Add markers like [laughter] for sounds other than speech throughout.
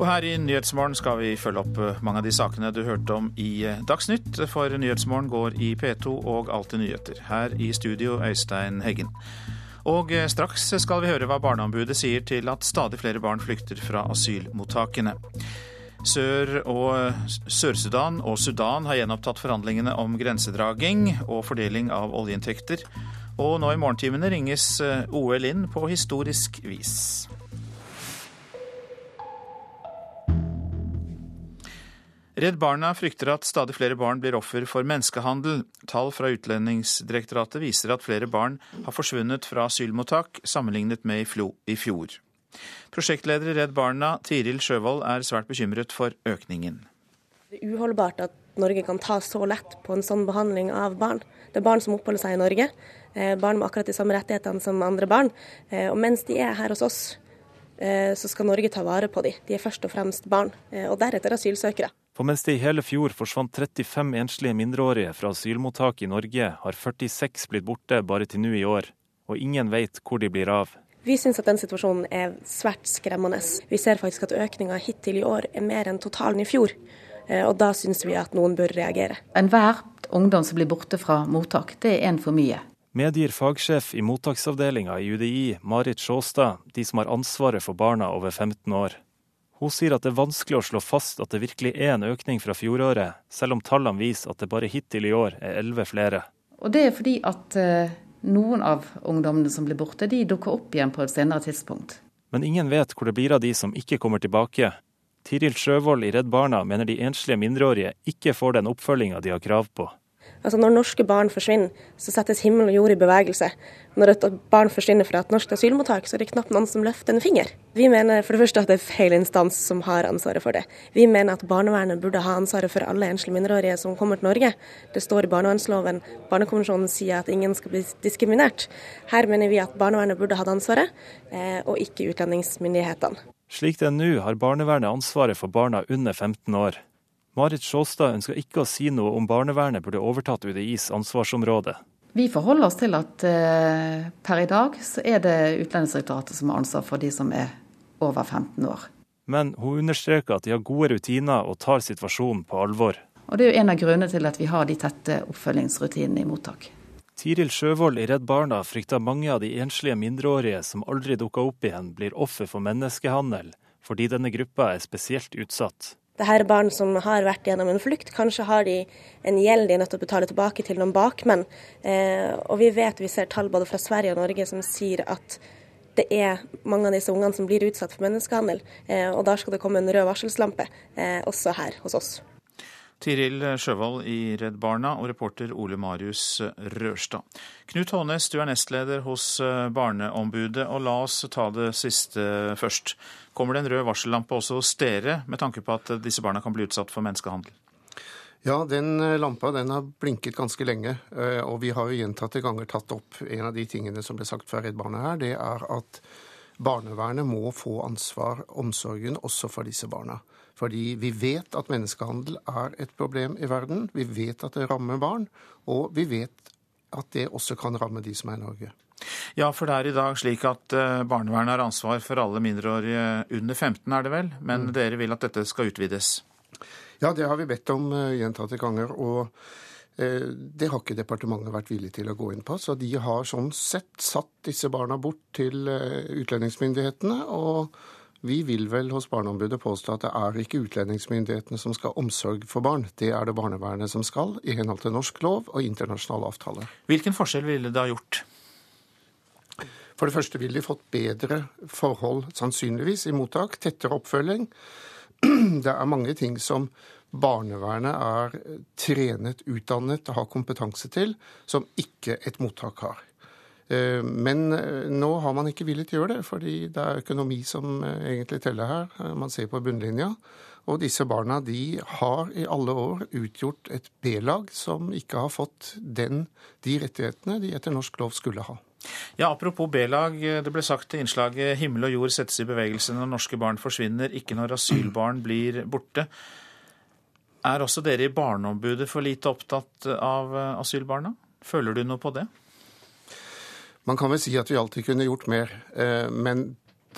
Og her i Nyhetsmorgen skal vi følge opp eh, mange av de sakene du hørte om i eh, Dagsnytt, for Nyhetsmorgen går i P2 og Alltid nyheter. Her i studio Øystein Heggen. Og eh, straks skal vi høre hva Barneombudet sier til at stadig flere barn flykter fra asylmottakene. Sør- og Sør-Sudan og Sudan har gjenopptatt forhandlingene om grensedraging og fordeling av oljeinntekter. Og nå i morgentimene ringes OL inn på historisk vis. Redd Barna frykter at stadig flere barn blir offer for menneskehandel. Tall fra Utlendingsdirektoratet viser at flere barn har forsvunnet fra asylmottak sammenlignet med i fjor. Prosjektleder i Redd Barna, Tiril Sjøvold, er svært bekymret for økningen. Det er uholdbart at Norge kan ta så lett på en sånn behandling av barn. Det er barn som oppholder seg i Norge, eh, barn med akkurat de samme rettighetene som andre barn. Eh, og mens de er her hos oss, eh, så skal Norge ta vare på dem. De er først og fremst barn, og deretter asylsøkere. For mens det i hele fjor forsvant 35 enslige mindreårige fra asylmottak i Norge, har 46 blitt borte bare til nå i år. Og ingen vet hvor de blir av. Vi syns at den situasjonen er svært skremmende. Vi ser faktisk at økninga hittil i år er mer enn totalen i fjor. Eh, og da syns vi at noen bør reagere. Enhver ungdom som blir borte fra mottak, det er en for mye. Medgir fagsjef i mottaksavdelinga i UDI, Marit Sjåstad, de som har ansvaret for barna over 15 år. Hun sier at det er vanskelig å slå fast at det virkelig er en økning fra fjoråret, selv om tallene viser at det bare hittil i år er elleve flere. Og Det er fordi at eh, noen av ungdommene som blir borte, de dukker opp igjen på et senere tidspunkt. Men ingen vet hvor det blir av de som ikke kommer tilbake. Tiril Sjøvold i Redd Barna mener de enslige mindreårige ikke får den oppfølginga de har krav på. Altså Når norske barn forsvinner, så settes himmel og jord i bevegelse. Når et barn forsvinner fra et norsk asylmottak, så er det knapt noen som løfter en finger. Vi mener for det første at det er feil instans som har ansvaret for det. Vi mener at barnevernet burde ha ansvaret for alle enslige mindreårige som kommer til Norge. Det står i barnevernsloven. Barnekonvensjonen sier at ingen skal bli diskriminert. Her mener vi at barnevernet burde hatt ansvaret, eh, og ikke utlendingsmyndighetene. Slik det er nå, har barnevernet ansvaret for barna under 15 år. Marit Sjåstad ønsker ikke å si noe om barnevernet burde overtatt UDIs ansvarsområde. Vi forholder oss til at eh, per i dag så er det Utlendingsdirektoratet som har ansvar for de som er over 15 år. Men hun understreker at de har gode rutiner og tar situasjonen på alvor. Og Det er jo en av grunnene til at vi har de tette oppfølgingsrutinene i mottak. Tiril Sjøvold i Redd Barna frykter mange av de enslige mindreårige som aldri dukker opp igjen, blir offer for menneskehandel, fordi denne gruppa er spesielt utsatt. Dette er barn som har vært gjennom en flukt. Kanskje har de en gjeld de er nødt til å betale tilbake til noen bakmenn. Eh, og vi vet, vi ser tall både fra Sverige og Norge som sier at det er mange av disse ungene som blir utsatt for menneskehandel. Eh, og da skal det komme en rød varselslampe, eh, også her hos oss. Tiril Sjøvold i Redd Barna og reporter Ole Marius Rørstad. Knut Hånes, du er nestleder hos Barneombudet, og la oss ta det siste først. Kommer det en rød varsellampe også hos dere, med tanke på at disse barna kan bli utsatt for menneskehandel? Ja, den eh, lampa den har blinket ganske lenge. Eh, og vi har jo gjentatte ganger tatt opp en av de tingene som ble sagt fra Redd Barna her. Det er at barnevernet må få ansvar, omsorgen, også for disse barna. Fordi vi vet at menneskehandel er et problem i verden. Vi vet at det rammer barn. Og vi vet at det også kan ramme de som er i Norge. Ja, for det er i dag slik at eh, barnevernet har ansvar for alle mindreårige under 15, er det vel? Men mm. dere vil at dette skal utvides? Ja, det har vi bedt om uh, gjentatte ganger. og uh, det har ikke departementet vært villig til å gå inn på. Så de har sånn sett satt disse barna bort til utlendingsmyndighetene. Og vi vil vel hos Barneombudet påstå at det er ikke utlendingsmyndighetene som skal ha omsorg for barn. Det er det barnevernet som skal, i henhold til norsk lov og internasjonale avtaler. Hvilken forskjell ville det ha gjort? For det første ville de fått bedre forhold, sannsynligvis, i mottak. Tettere oppfølging. [clears throat] Det er mange ting som barnevernet er trenet, utdannet har kompetanse til, som ikke et mottak har. Eh, men eh, nå har man ikke villet gjøre det, fordi det er økonomi som eh, egentlig teller her. Man ser på bunnlinja. Og disse barna de har i alle år utgjort et B-lag som ikke har fått den, de rettighetene de etter norsk lov skulle ha. Ja, Apropos B-lag. Det ble sagt i innslaget himmel og jord settes i bevegelse når norske barn forsvinner, ikke når asylbarn blir borte. Er også dere i Barneombudet for lite opptatt av asylbarna? Føler du noe på det? Man kan vel si at vi alltid kunne gjort mer. Eh, men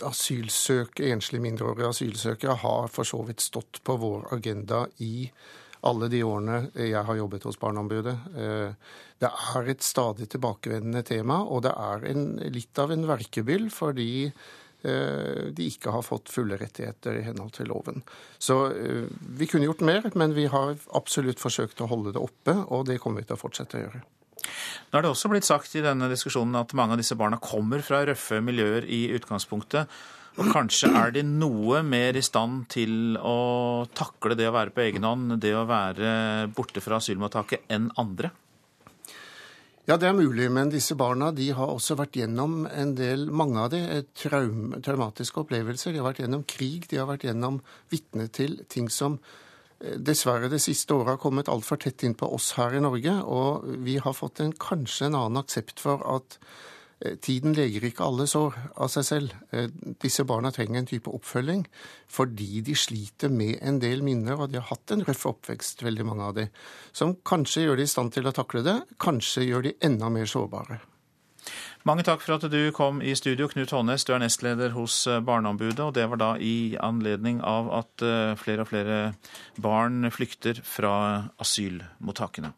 asylsøkere, enslige mindreårige asylsøkere har for så vidt stått på vår agenda i alle de årene jeg har jobbet hos Barneombudet. Eh, det er et stadig tilbakevendende tema, og det er en, litt av en verkebyll fordi eh, de ikke har fått fulle rettigheter i henhold til loven. Så vi kunne gjort mer, men vi har absolutt forsøkt å holde det oppe, og det kommer vi til å fortsette å gjøre. Nå er det også blitt sagt i denne diskusjonen at mange av disse barna kommer fra røffe miljøer i utgangspunktet. Og kanskje er de noe mer i stand til å takle det å være på egen hånd, det å være borte fra asylmottaket, enn andre? Ja, det er mulig, men disse barna de har også vært gjennom en del, mange av dem, traum, traumatiske opplevelser. De har vært gjennom krig, de har vært gjennom vitne til ting som eh, dessverre det siste året har kommet altfor tett inn på oss her i Norge. Og vi har fått en, kanskje en annen aksept for at Eh, tiden leger ikke alle sår av seg selv. Eh, disse barna trenger en type oppfølging fordi de sliter med en del minner, og de har hatt en røff oppvekst, veldig mange av dem, som kanskje gjør de i stand til å takle det, kanskje gjør de enda mer sårbare. Mange takk for at du kom i studio, Knut Hånes. Du er nestleder hos eh, Barneombudet, og det var da i anledning av at flere og flere barn flykter fra asylmottakene.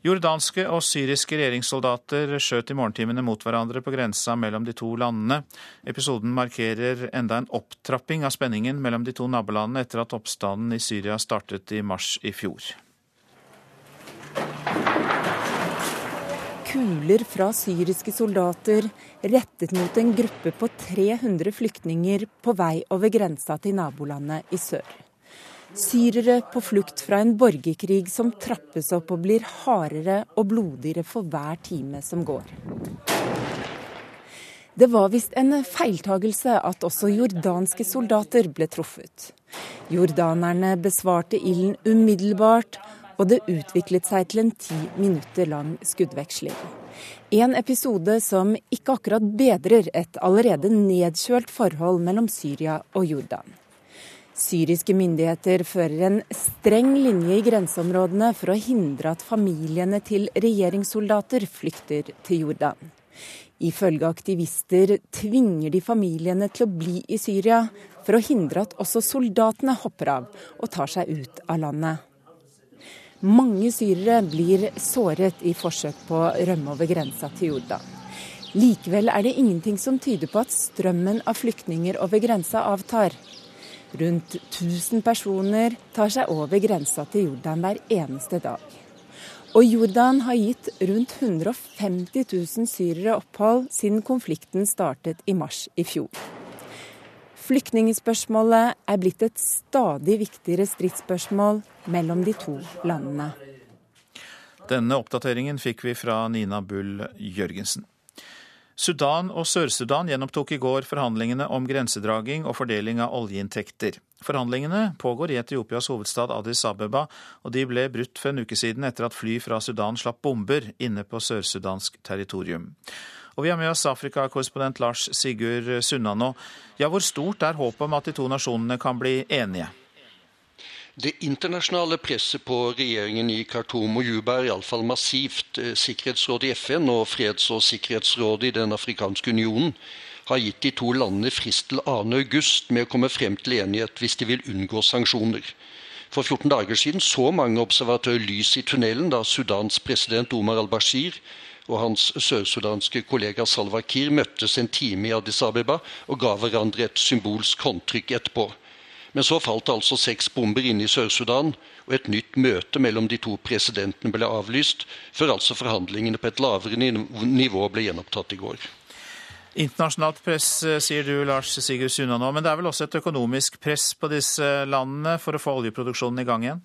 Jordanske og syriske regjeringssoldater skjøt i morgentimene mot hverandre på grensa mellom de to landene. Episoden markerer enda en opptrapping av spenningen mellom de to nabolandene etter at oppstanden i Syria startet i mars i fjor. Kuler fra syriske soldater rettet mot en gruppe på 300 flyktninger på vei over grensa til nabolandet i sør. Syrere på flukt fra en borgerkrig som trappes opp og blir hardere og blodigere for hver time som går. Det var visst en feiltagelse at også jordanske soldater ble truffet. Jordanerne besvarte ilden umiddelbart, og det utviklet seg til en ti minutter lang skuddveksling. En episode som ikke akkurat bedrer et allerede nedkjølt forhold mellom Syria og Jordan. Syriske myndigheter fører en streng linje i grenseområdene for å hindre at familiene til regjeringssoldater flykter til Jordan. Ifølge aktivister tvinger de familiene til å bli i Syria for å hindre at også soldatene hopper av og tar seg ut av landet. Mange syrere blir såret i forsøk på å rømme over grensa til Jordan. Likevel er det ingenting som tyder på at strømmen av flyktninger over grensa avtar. Rundt 1000 personer tar seg over grensa til Jordan hver eneste dag. Og Jordan har gitt rundt 150 000 syrere opphold siden konflikten startet i mars i fjor. Flyktningspørsmålet er blitt et stadig viktigere stridsspørsmål mellom de to landene. Denne oppdateringen fikk vi fra Nina Bull Jørgensen. Sudan og Sør-Sudan gjenopptok i går forhandlingene om grensedraging og fordeling av oljeinntekter. Forhandlingene pågår i Etiopias hovedstad Addis Abeba, og de ble brutt for en uke siden etter at fly fra Sudan slapp bomber inne på sør-sudansk territorium. Og vi har med oss Afrika-korrespondent Lars Sigurd Sunna nå. Ja, hvor stort er håpet om at de to nasjonene kan bli enige? Det internasjonale presset på regjeringen i Khartoum og Juba er iallfall massivt. Eh, Sikkerhetsrådet i FN og Freds- og sikkerhetsrådet i Den afrikanske unionen har gitt de to landene frist til 2.8 med å komme frem til enighet hvis de vil unngå sanksjoner. For 14 dager siden så mange observatører lys i tunnelen da Sudans president Omar al-Bashir og hans sørsudanske kollega Salwa Kir møttes en time i Addis Abeba og ga hverandre et symbolsk håndtrykk etterpå. Men så falt det altså seks bomber inne i Sør-Sudan, og et nytt møte mellom de to presidentene ble avlyst, før altså forhandlingene på et lavere nivå ble gjenopptatt i går. Internasjonalt press, eh, sier du, Lars Sigurd Sunna nå. Men det er vel også et økonomisk press på disse landene for å få oljeproduksjonen i gang igjen?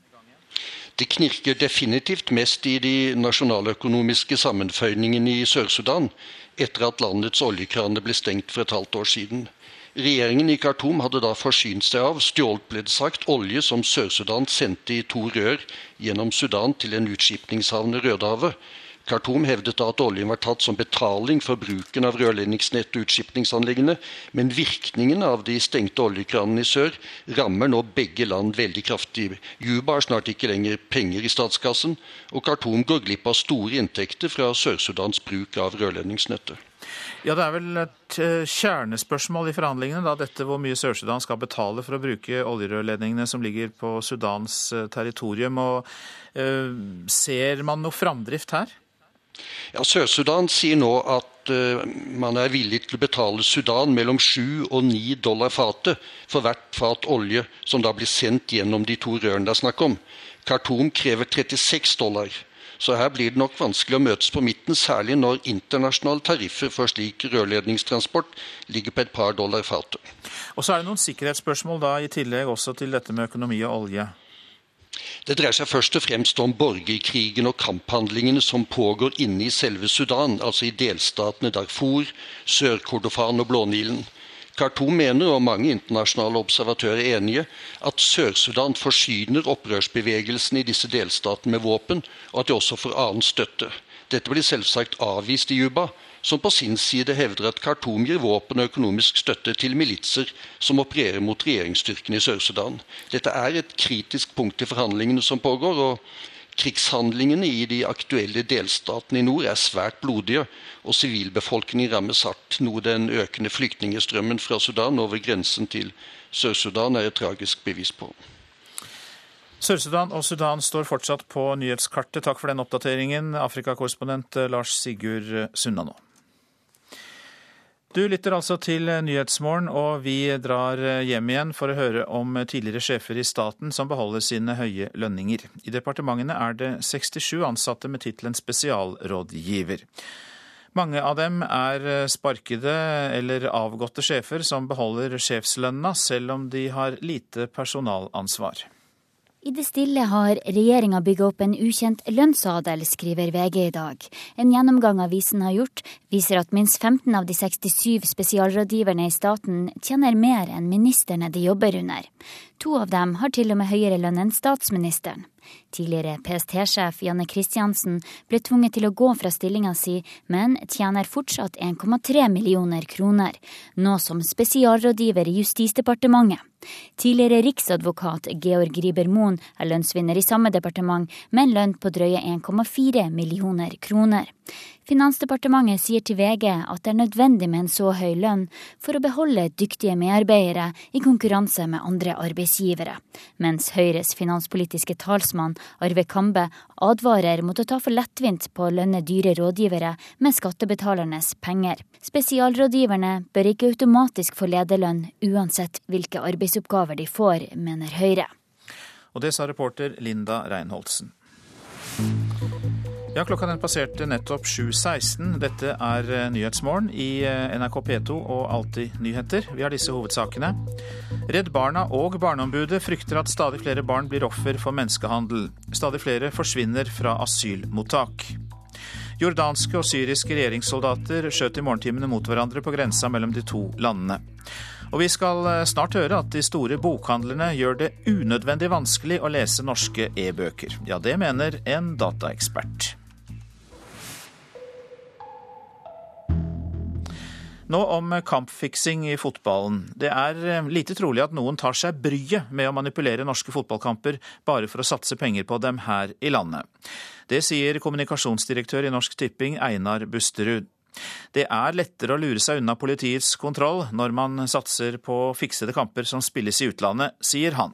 Det knirker definitivt mest i de nasjonaløkonomiske sammenføyningene i Sør-Sudan, etter at landets oljekraner ble stengt for et halvt år siden. Regjeringen i Khartoum hadde da forsynt seg av, stjålet ble det sagt, olje som Sør-Sudan sendte i to rør gjennom Sudan til en utskipningshavn i Rødehavet. Khartoum hevdet da at oljen var tatt som betaling for bruken av rørledningsnett og utskipningsanleggene, men virkningen av de stengte oljekranene i sør rammer nå begge land veldig kraftig. Juba har snart ikke lenger penger i statskassen, og Khartoum går glipp av store inntekter fra Sør-Sudans bruk av rørledningsnettet. Ja, Det er vel et eh, kjernespørsmål i forhandlingene, da, dette hvor mye Sør-Sudan skal betale for å bruke oljerørledningene som ligger på Sudans eh, territorium. og øh, Ser man noe framdrift her? Ja, Sør-Sudan sier nå at uh, man er villig til å betale Sudan mellom 7 og 9 dollar fatet for hvert fat olje som da blir sendt gjennom de to rørene det er snakk om. Khartoum krever 36 dollar. Så her blir det nok vanskelig å møtes på midten, særlig når internasjonale tariffer for slik rørledningstransport ligger på et par dollar fatet. Og så er det noen sikkerhetsspørsmål da, i tillegg også til dette med økonomi og olje. Det dreier seg først og fremst om borgerkrigen og kamphandlingene som pågår inne i selve Sudan, altså i delstatene Darfur, Sør-Kordofan og Blånilen. Khartoum mener, og mange internasjonale observatører er enige, at Sør-Sudan forsyner opprørsbevegelsen i disse delstatene med våpen, og at de også får annen støtte. Dette blir selvsagt avvist i Juba, som på sin side hevder at Khartoum gir våpen og økonomisk støtte til militser som opererer mot regjeringsstyrkene i Sør-Sudan. Dette er et kritisk punkt i forhandlingene som pågår. og Krigshandlingene i de aktuelle delstatene i nord er svært blodige, og sivilbefolkningen rammes hardt, noe den økende flyktningstrømmen fra Sudan over grensen til Sør-Sudan er et tragisk bevis på. Sør-Sudan og Sudan står fortsatt på nyhetskartet. Takk for den oppdateringen, Afrikakorrespondent Lars Sigurd Sunna. Du lytter altså til Nyhetsmorgen, og vi drar hjem igjen for å høre om tidligere sjefer i staten som beholder sine høye lønninger. I departementene er det 67 ansatte med tittelen spesialrådgiver. Mange av dem er sparkede eller avgåtte sjefer som beholder sjefslønna, selv om de har lite personalansvar. I det stille har regjeringa bygga opp en ukjent lønnsadel, skriver VG i dag. En gjennomgang avisen har gjort, viser at minst 15 av de 67 spesialrådgiverne i staten tjener mer enn ministerne de jobber under. To av dem har til og med høyere lønn enn statsministeren. Tidligere PST-sjef Janne Kristiansen ble tvunget til å gå fra stillinga si, men tjener fortsatt 1,3 millioner kroner, nå som spesialrådgiver i Justisdepartementet. Tidligere riksadvokat Georg Riber-Moen er lønnsvinner i samme departement, med en lønn på drøye 1,4 millioner kroner. Finansdepartementet sier til VG at det er nødvendig med en så høy lønn for å beholde dyktige medarbeidere i konkurranse med andre arbeidsgivere, mens Høyres finanspolitiske talsmann Arve Kambe advarer mot å ta for lettvint på å lønne dyre rådgivere med skattebetalernes penger. Spesialrådgiverne bør ikke automatisk få lederlønn uansett hvilke arbeidsoppgaver de får, mener Høyre. Og det sa reporter Linda Reinholdsen. Ja, Klokka den passerte nettopp 7.16. Dette er eh, Nyhetsmorgen i eh, NRK P2 og Alltid nyheter. Vi har disse hovedsakene. Redd Barna og Barneombudet frykter at stadig flere barn blir offer for menneskehandel. Stadig flere forsvinner fra asylmottak. Jordanske og syriske regjeringssoldater skjøt i morgentimene mot hverandre på grensa mellom de to landene. Og vi skal eh, snart høre at de store bokhandlerne gjør det unødvendig vanskelig å lese norske e-bøker. Ja, det mener en dataekspert. Nå om kampfiksing i fotballen. Det er eh, lite trolig at noen tar seg bryet med å manipulere norske fotballkamper bare for å satse penger på dem her i landet. Det sier kommunikasjonsdirektør i Norsk Tipping Einar Busterud. Det er lettere å lure seg unna politiets kontroll når man satser på fiksede kamper som spilles i utlandet, sier han.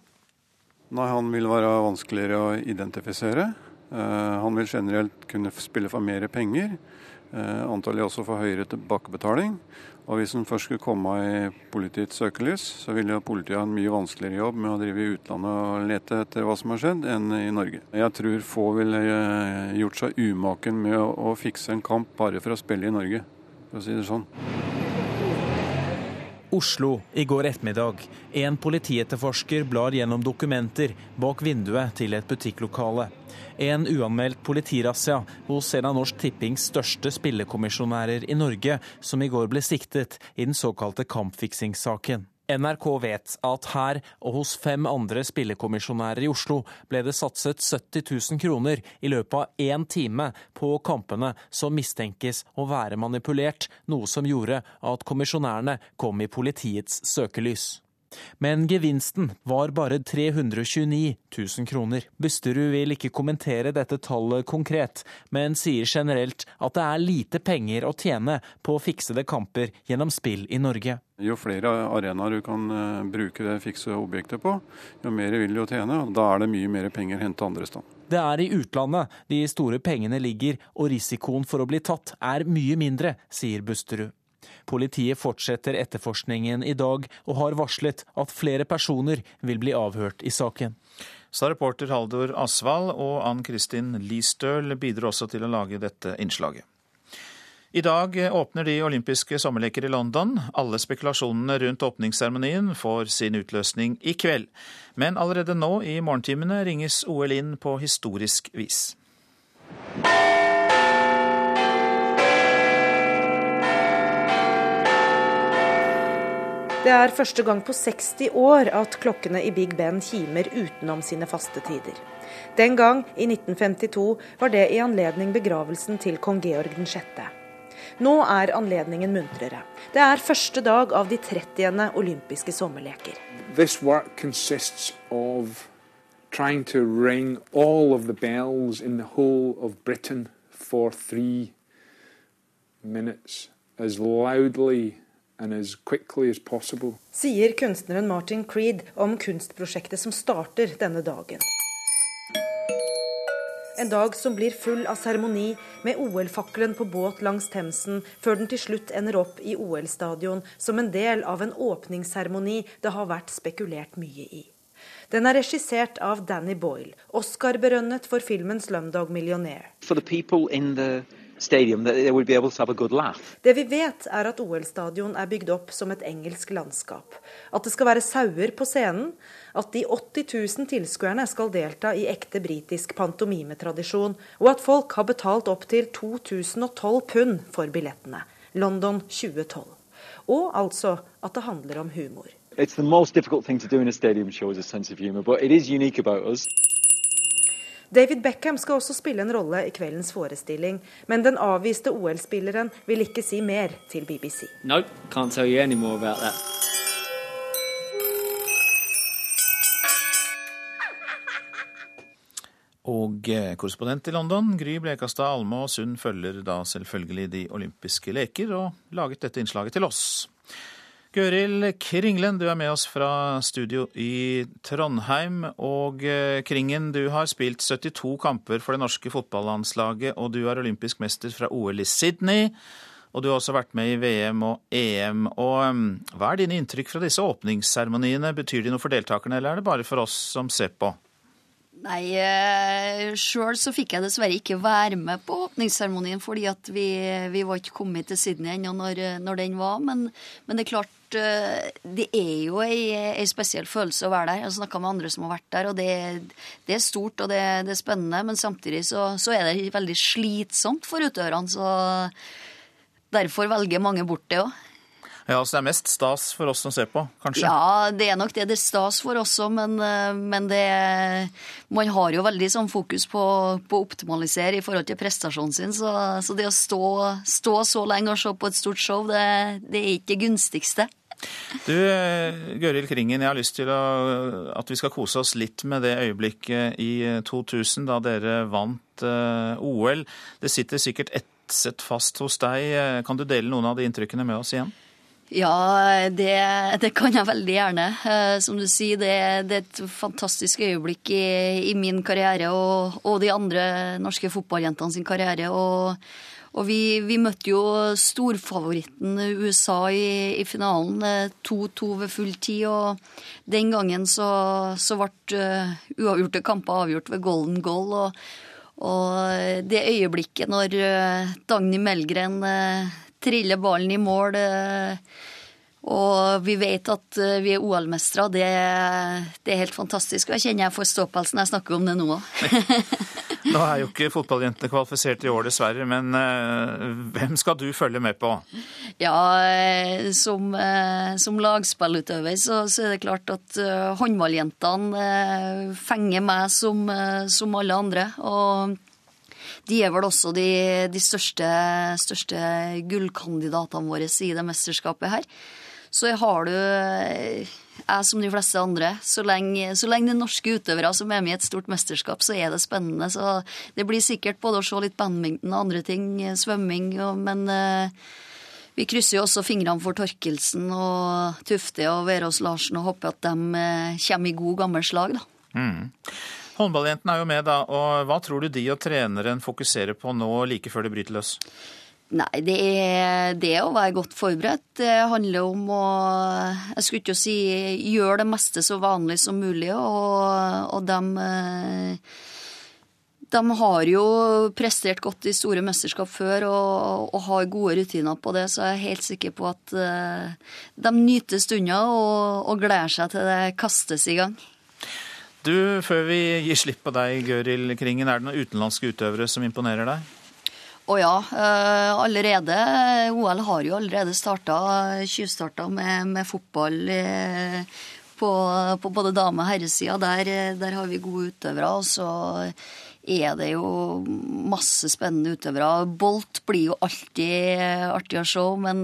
Nei, Han vil være vanskeligere å identifisere. Eh, han vil generelt kunne spille for mer penger. Eh, antagelig også får høyere tilbakebetaling. Og hvis den først skulle komme i politiets søkelys, så ville politiet ha en mye vanskeligere jobb med å drive i utlandet og lete etter hva som har skjedd, enn i Norge. Jeg tror få ville eh, gjort seg umaken med å fikse en kamp bare for å spille i Norge, for å si det sånn. Oslo i går ettermiddag. En politietterforsker blar gjennom dokumenter bak vinduet til et butikklokale. En uanmeldt politirazzia hos en av Norsk Tippings største spillekommisjonærer i Norge, som i går ble siktet i den såkalte kampfiksingssaken. NRK vet at her og hos fem andre spillekommisjonærer i Oslo ble det satset 70 000 kroner i løpet av én time på kampene som mistenkes å være manipulert, noe som gjorde at kommisjonærene kom i politiets søkelys. Men gevinsten var bare 329 000 kroner. Busterud vil ikke kommentere dette tallet konkret, men sier generelt at det er lite penger å tjene på fiksede kamper gjennom spill i Norge. Jo flere arenaer du kan eh, bruke det fikse objektet på, jo mer vil du tjene. og Da er det mye mer penger å hente andre steder. Det er i utlandet de store pengene ligger, og risikoen for å bli tatt er mye mindre, sier Busterud. Politiet fortsetter etterforskningen i dag, og har varslet at flere personer vil bli avhørt i saken. Sa reporter Haldor Asvald, og Ann Kristin Listøl bidro også til å lage dette innslaget. I dag åpner de olympiske sommerleker i London. Alle spekulasjonene rundt åpningsseremonien får sin utløsning i kveld. Men allerede nå i morgentimene ringes OL inn på historisk vis. Det er første gang på 60 år at klokkene i Big Ben kimer utenom sine faste tider. Den gang, i 1952, var det i anledning begravelsen til kong Georg 6. Nå er anledningen muntrere. Det er første dag av de 30. olympiske sommerleker. This work consists of trying to ring all of the bells in the whole of Britain for three minutes as loudly Sier kunstneren Martin Creed om kunstprosjektet som starter denne dagen. En dag som blir full av seremoni, med OL-fakkelen på båt langs Themsen, før den til slutt ender opp i OL-stadion som en del av en åpningsseremoni det har vært spekulert mye i. Den er regissert av Danny Boyle, Oscar-berønnet for filmen 'Slumdog Millionaire'. Stadium that they would be able to have a good laugh. Det vi vet, er at OL-stadion er bygd opp som et engelsk landskap. At det skal være sauer på scenen. At de 80 000 tilskuerne skal delta i ekte britisk pantomimetradisjon. Og at folk har betalt opptil 2012 pund for billettene. London 2012. Og altså at det handler om humor. It's the most difficult thing to do in a stadium show is a sense of humor, but it is unique about us. David Beckham skal også spille en rolle i kveldens forestilling, men den avviste OL-spilleren vil ikke si mer til BBC. Nope, can't tell you any more about that. Og eh, korrespondent i London, Gry Blekastad Alme og Sund følger da selvfølgelig de olympiske leker, og laget dette innslaget til oss. Gøril Kringlen, du er med oss fra studio i Trondheim. Og eh, Kringen, du har spilt 72 kamper for det norske fotballandslaget, og du er olympisk mester fra OL i Sydney. Og du har også vært med i VM og EM. Og eh, hva er dine inntrykk fra disse åpningsseremoniene? Betyr de noe for deltakerne, eller er det bare for oss som ser på? Nei, eh, sjøl så fikk jeg dessverre ikke være med på åpningsseremonien, fordi at vi, vi, var ikke kommet til Sydney ennå når, når, den var. Men, men, det er klart, eh, det er jo ei, spesiell følelse å være der. Jeg har snakka med andre som har vært der, og det, det er stort og det, det, er spennende. Men samtidig så, så er det veldig slitsomt for utøverne, så derfor velger mange bort det òg. Ja, Så det er mest stas for oss som ser på, kanskje? Ja, det er nok det. Det er stas for oss òg, men, eh, men det, man har jo veldig sånn fokus på, på, å optimalisere i forhold til prestasjonen sin. Så, så det å stå, stå, så lenge og se på et stort show, det, det er ikke det gunstigste. Du, eh, Gøril Kringen, jeg har lyst til å, at vi skal kose oss litt med det øyeblikket i 2000 da dere vant uh, OL. Det sitter sikkert etset fast hos deg. Kan du dele noen av de inntrykkene med oss igjen? Ja, det, det, kan jeg veldig gjerne. Eh, som du sier, det, det er et fantastisk øyeblikk i, i min karriere og, og, de andre norske fotballjentene sin karriere. Og, og vi, vi, møtte jo storfavoritten USA i, i finalen, 2-2 eh, ved full tid. Og den gangen så, så ble uh, uavgjorte kamper avgjort ved golden goal. Og, og det øyeblikket når uh, Dagny Melgren uh, trille ballen i mål. Eh, og vi vet at eh, vi er OL-mestere. Det, det, er helt fantastisk. Og jeg kjenner jeg får ståpelsen når jeg snakker om det nå Nå er jo ikke fotballjentene kvalifisert i år, dessverre. Men uh, hvem skal du følge med på? Ja, eh, som, eh, som lagspillutøver så, så, er det klart at håndballjentene fenger meg som, som, alle andre. Og de er vel også de, de største, største gullkandidatene våre i det mesterskapet her. Så har du jeg som de fleste andre. Så lenge, så lenge det norske utøvere som er med i et stort mesterskap, så er det spennende. Så det blir sikkert både å se litt badminton og andre ting, svømming, og, men vi krysser jo også fingrene for Torkelsen og Tufte og Verås Larsen og håper at de eh, kommer i god gammel slag, da. Mm. Håndballjentene er jo med, da. og Hva tror du de og treneren fokuserer på nå like før det bryter løs? Nei, det er det å være godt forberedt. Det handler om å Jeg skulle ikke si gjøre det meste så vanlig som mulig, og, og de de har jo prestert godt i store mesterskap før og, og, har gode rutiner på det, så jeg er helt sikker på at uh, de nyter stunda og, og gleder seg til det kastes i gang. Du, Før vi gir slipp på deg, Gøril Kringen, er det noen utenlandske utøvere som imponerer deg? Å ja, uh, allerede. OL har jo allerede starta, tjuvstarta med, med fotball. Uh, på, på, både dame- og herresida. Der, der, har vi gode utøvere. Og så er det jo masse spennende utøvere. Bolt blir jo alltid artig å se, men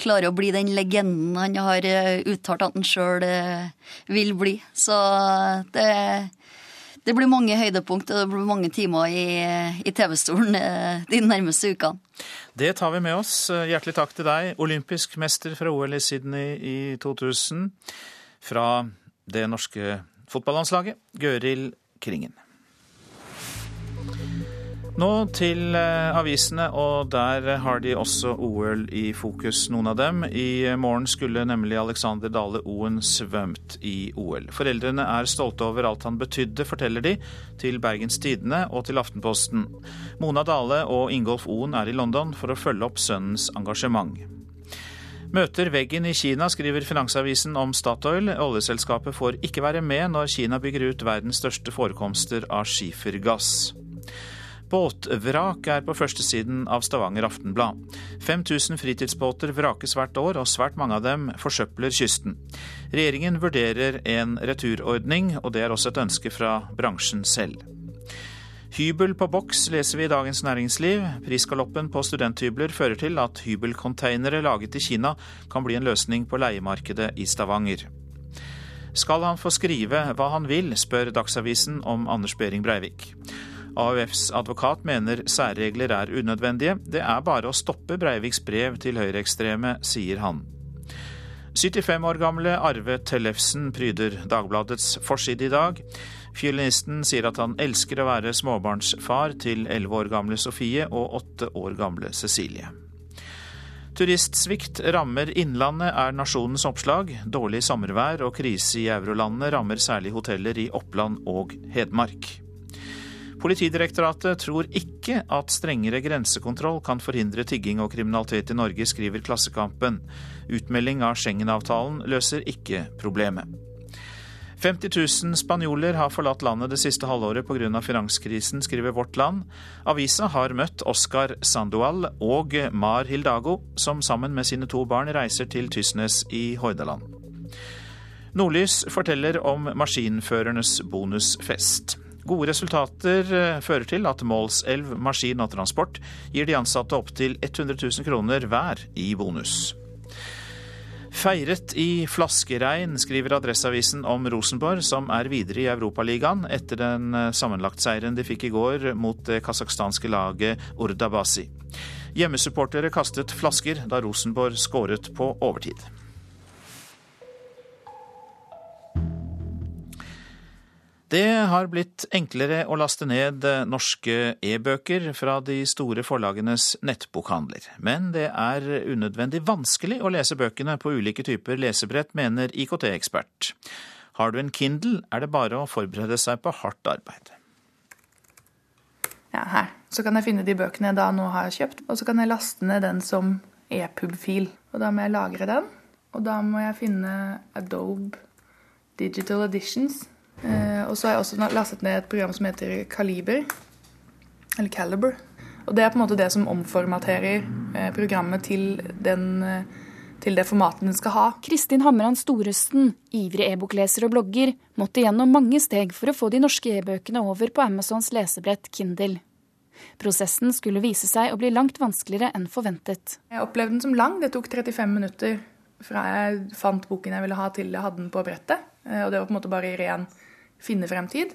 klarer å bli den legenden han har uttalt at han sjøl vil bli. Så det, det blir mange høydepunkt og det blir mange timer i, i TV-stolen de nærmeste ukene. Det tar vi med oss. Hjertelig takk til deg, olympisk mester fra OL i Sydney i 2000. Fra det norske fotballandslaget, Gøril Kringen. Nå til eh, avisene, og der har de også OL i fokus, noen av dem. I morgen skulle nemlig Alexander Dale Oen svømt i OL. Foreldrene er stolte over alt han betydde, forteller de til Bergens Tidende og til Aftenposten. Mona Dale og Ingolf Oen er i London for å følge opp sønnens engasjement. Møter veggen i Kina, skriver Finansavisen om Statoil. Oljeselskapet får ikke være med når Kina bygger ut verdens største forekomster av skifergass. Båtvrak er på førstesiden av Stavanger Aftenblad. 5000 fritidsbåter vrakes hvert år, og svært mange av dem forsøpler kysten. Regjeringen vurderer en returordning, og det er også et ønske fra bransjen selv. Hybel på boks leser vi i Dagens Næringsliv. Prisgaloppen på studenthybler fører til at hybelcontainere laget i Kina kan bli en løsning på leiemarkedet i Stavanger. Skal han få skrive hva han vil, spør Dagsavisen om Anders Behring Breivik. AUFs advokat mener særregler er unødvendige. Det er bare å stoppe Breiviks brev til høyreekstreme, sier han. 75 år gamle Arve Tellefsen pryder Dagbladets forside i dag. Fiolinisten sier at han elsker å være småbarnsfar til 11 år gamle Sofie og 8 år gamle Cecilie. Turistsvikt rammer Innlandet, er nasjonens oppslag. Dårlig sommervær og krise i eurolandene rammer særlig hoteller i Oppland og Hedmark. Politidirektoratet tror ikke at strengere grensekontroll kan forhindre tigging og kriminalitet i Norge, skriver Klassekampen. Utmelding av Schengen-avtalen løser ikke problemet. 50 000 spanjoler har forlatt landet det siste halvåret pga. finanskrisen, skriver Vårt Land. Avisa har møtt Oscar Sandoal og Mar Hildago, som sammen med sine to barn reiser til Tysnes i Hordaland. Nordlys forteller om maskinførernes bonusfest. Gode resultater eh, fører til at Målselv Maskin og Transport gir de ansatte opptil 100 000 kroner hver i bonus. Feiret i flaskeregn, skriver Adresseavisen om Rosenborg, som er videre i Europaligaen etter den eh, sammenlagtseieren de fikk i går mot det kasakhstanske laget Urdabasi. Hjemmesupportere kastet flasker da Rosenborg skåret på overtid. Det har blitt enklere å laste ned norske e-bøker fra de store forlagenes nettbokhandler. Men det er unødvendig vanskelig å lese bøkene på ulike typer lesebrett, mener IKT-ekspert. Har du en Kindle, er det bare å forberede seg på hardt arbeid. Ja, her. Så kan jeg finne de bøkene jeg da nå har kjøpt, og så kan jeg laste ned den som e-pub-fil. Og da må jeg lagre den, og da må jeg finne Adobe Digital Editions Eh, og så har jeg også lastet ned et program som heter Kaliber. Eller Caliber. Og det er på en måte det som omformaterer programmet til, den, til det formatet den skal ha. Kristin Hamran Storøsten, ivrig e-bokleser og blogger, måtte gjennom mange steg for å få de norske e-bøkene over på Amazons lesebrett Kindle. Prosessen skulle vise seg å bli langt vanskeligere enn forventet. Jeg opplevde den som lang. Det tok 35 minutter fra jeg fant boken jeg ville ha til jeg hadde den på brettet. Og det var på en måte bare i ren finnefremtid.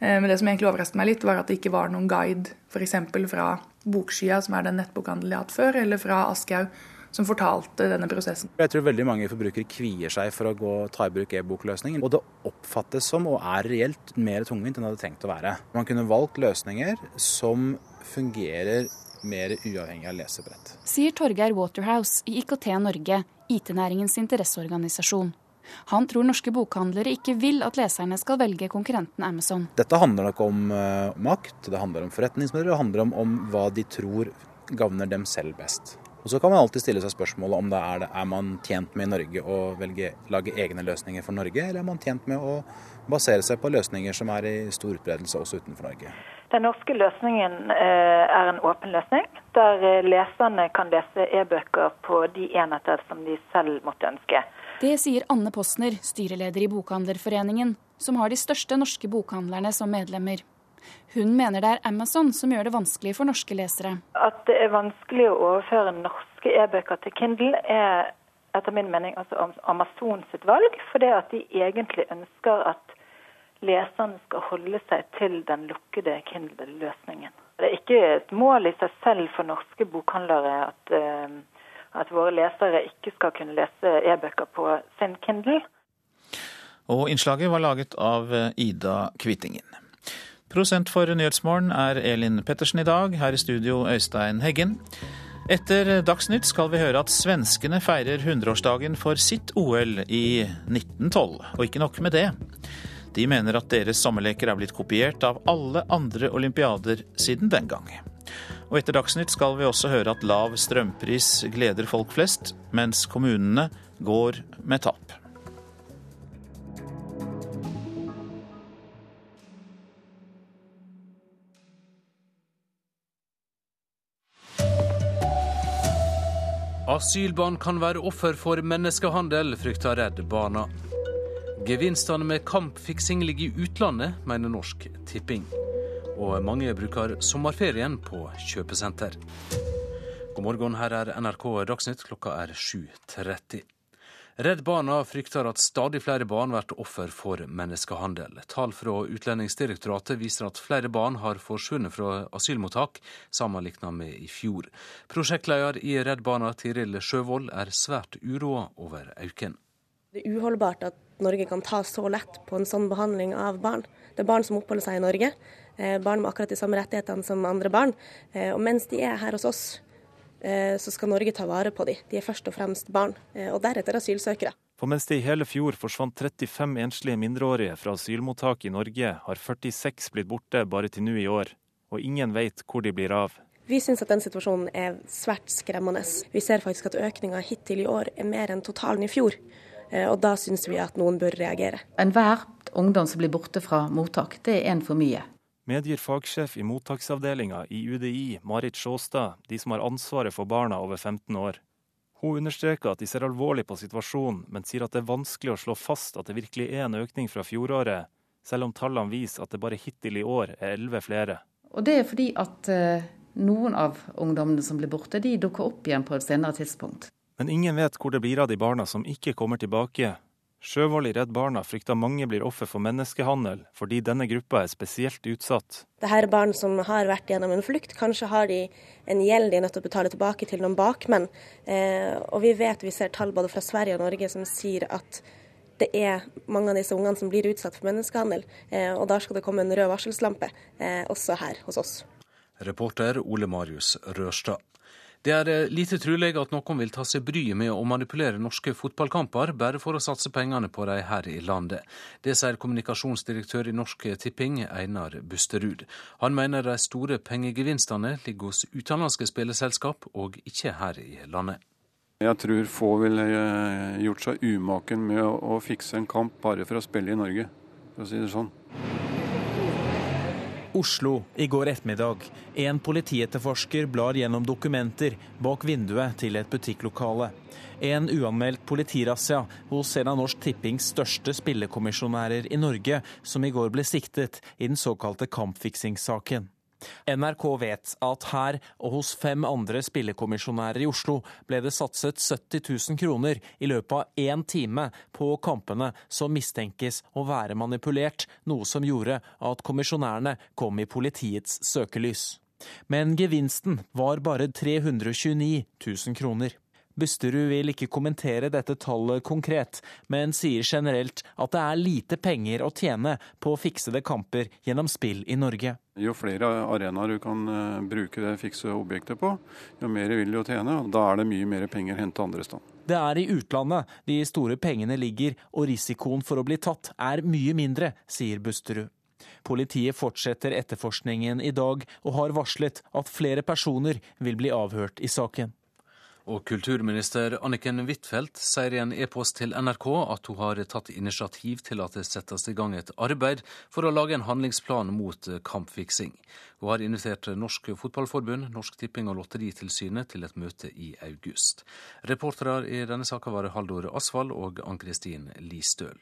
Eh, men det som egentlig overrasket meg litt, var at det ikke var noen guide f.eks. fra Bokskya, som er den nettbokhandelen jeg har hatt før, eller fra Aschehoug, som fortalte denne prosessen. Jeg tror veldig mange forbrukere kvier seg for å gå ta i bruk e-bokløsningen. Og det oppfattes som, og er reelt, mer tungvint enn det hadde trengt å være. Man kunne valgt løsninger som fungerer mer uavhengig av lesebrett. Sier Torgeir Waterhouse i IKT Norge, IT-næringens interesseorganisasjon. Han tror norske bokhandlere ikke vil at leserne skal velge konkurrenten Amazon. Dette handler nok om uh, makt, det handler om forretningsmidler, det handler om, om, hva de tror gagner dem selv best. Og Så kan man alltid stille seg spørsmålet om det er, er man tjent med i Norge å velge, lage egne løsninger for Norge, eller er man tjent med å basere seg på løsninger som er i stor utbredelse også utenfor Norge. Den norske løsningen uh, er en åpen løsning, der uh, leserne kan lese e-bøker på de enheter som de selv måtte ønske. Det sier Anne Postner, styreleder i Bokhandlerforeningen, som har de største norske bokhandlerne som medlemmer. Hun mener det er Amazon som gjør det vanskelig for norske lesere. At det er vanskelig å overføre norske e-bøker til Kindle, er etter min mening altså Amazon sitt valg. Fordi at de egentlig ønsker at leserne skal holde seg til den lukkede Kindle-løsningen. Det er ikke et mål i seg selv for norske bokhandlere at uh, at våre lesere ikke skal kunne lese e-bøker på sin Kindle. Og innslaget var laget av eh, Ida Kvittingen. Prosent for Nyhetsmorgen er Elin Pettersen i dag. Her i studio Øystein Heggen. Etter Dagsnytt skal vi høre at svenskene feirer 100-årsdagen for sitt OL i 1912. Og ikke nok med det. De mener at deres sommerleker er blitt kopiert av alle andre olympiader siden den gang. Og etter Dagsnytt skal vi også høre at lav strømpris gleder folk flest, mens kommunene går med tap. Asylbarn kan være offer for menneskehandel, frykter Redd Barna. Gevinstene med kampfiksing ligger i utlandet, mener Norsk Tipping og mange bruker sommerferien på kjøpesenter. God morgen, her er NRK Dagsnytt, klokka er 7.30. Redd Barna frykter at stadig flere barn blir offer for menneskehandel. Tall fra Utlendingsdirektoratet viser at flere barn har forsvunnet fra asylmottak, sammenlignet med i fjor. Prosjektleder i Redd Barna, Tiril Sjøvold, er svært uroa over økningen. Det er uholdbart at Norge kan ta så lett på en sånn behandling av barn. Det er barn som oppholder seg i Norge. Eh, barn med akkurat de samme rettighetene som andre barn. Eh, og mens de er her hos oss, eh, så skal Norge ta vare på dem. De er først og fremst barn, og deretter asylsøkere. For mens det i hele fjor forsvant 35 enslige mindreårige fra asylmottak i Norge, har 46 blitt borte bare til nå i år. Og ingen vet hvor de blir av. Vi syns at den situasjonen er svært skremmende. Vi ser faktisk at økninga hittil i år er mer enn totalen i fjor. Og da syns vi at noen bør reagere. Enhver ungdom som blir borte fra mottak, det er en for mye medgir fagsjef i mottaksavdelinga i UDI, Marit Sjåstad, de som har ansvaret for barna over 15 år. Hun understreker at de ser alvorlig på situasjonen, men sier at det er vanskelig å slå fast at det virkelig er en økning fra fjoråret, selv om tallene viser at det bare hittil i år er elleve flere. Og Det er fordi at uh, noen av ungdommene som blir borte, de dukker opp igjen på et senere tidspunkt. Men ingen vet hvor det blir av de barna som ikke kommer tilbake, Sjøvold i Redd Barna frykter mange blir offer for menneskehandel, fordi denne gruppa er spesielt utsatt. Dette er barn som har vært gjennom en flukt. Kanskje har de en gjeld de er nødt til å betale tilbake til noen bakmenn. Eh, og vi vet, vi ser tall både fra Sverige og Norge som sier at det er mange av disse ungene som blir utsatt for menneskehandel. Eh, og da skal det komme en rød varselslampe, eh, også her hos oss. Reporter Ole Marius Rørstad. Det er eh, lite trolig at noen vil ta seg bryet med å manipulere norske fotballkamper bare for å satse pengene på de her i landet. Det sier kommunikasjonsdirektør i Norsk Tipping, Einar Busterud. Han mener de store pengegevinstene ligger hos utenlandske spilleselskap, og ikke her i landet. Jeg tror få ville eh, gjort seg umaken med å fikse en kamp bare for å spille i Norge, for å si det sånn. Oslo i går ettermiddag. En politietterforsker blar gjennom dokumenter bak vinduet til et butikklokale. En uanmeldt politirazzia hos en av Norsk Tippings største spillekommisjonærer i Norge, som i går ble siktet i den såkalte kampfiksingssaken. NRK vet at her og hos fem andre spillekommisjonærer i Oslo ble det satset 70 000 kroner i løpet av én time på kampene som mistenkes å være manipulert, noe som gjorde at kommisjonærene kom i politiets søkelys. Men gevinsten var bare 329 000 kroner. Busterud vil ikke kommentere dette tallet konkret, men sier generelt at det er lite penger å tjene på fiksede kamper gjennom spill i Norge. Jo flere arenaer du kan eh, bruke det fikse objektet på, jo mer vil du tjene. og Da er det mye mer penger hente andre steder. Det er i utlandet de store pengene ligger, og risikoen for å bli tatt er mye mindre, sier Busterud. Politiet fortsetter etterforskningen i dag, og har varslet at flere personer vil bli avhørt i saken. Og kulturminister Anniken Huitfeldt sier i en e-post til NRK at hun har tatt initiativ til at det settes i gang et arbeid for å lage en handlingsplan mot kampfiksing. Hun har invitert Norsk Fotballforbund, Norsk Tipping og Lotteritilsynet til et møte i august. Reportere i denne saka var Haldor Asvald og Ann-Kristin Listøl.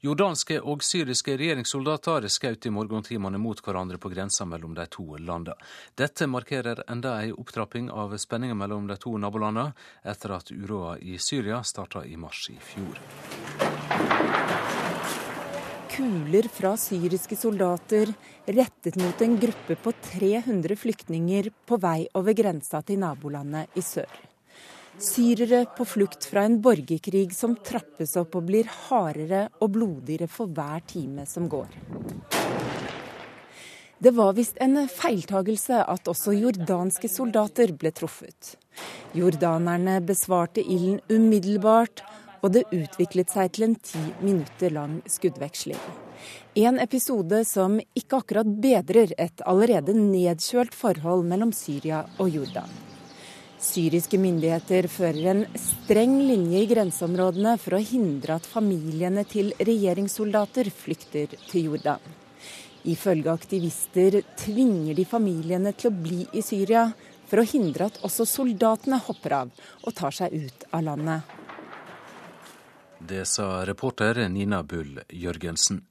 Jordanske og syriske regjeringssoldater skjøt i morgentimene mot hverandre på grensa mellom de to landene. Dette markerer enda en opptrapping av spenningen mellom de to nabolandene, etter at uroa i Syria starta i mars i fjor. Kuler fra syriske soldater rettet mot en gruppe på 300 flyktninger på vei over grensa til nabolandet i sør. Syrere på flukt fra en borgerkrig som trappes opp og blir hardere og blodigere for hver time som går. Det var visst en feiltagelse at også jordanske soldater ble truffet. Jordanerne besvarte ilden umiddelbart, og det utviklet seg til en ti minutter lang skuddveksling. En episode som ikke akkurat bedrer et allerede nedkjølt forhold mellom Syria og Jordan. Syriske myndigheter fører en streng linje i grenseområdene for å hindre at familiene til regjeringssoldater flykter til Jordan. Ifølge aktivister tvinger de familiene til å bli i Syria for å hindre at også soldatene hopper av og tar seg ut av landet. Det sa reporter Nina Bull Jørgensen.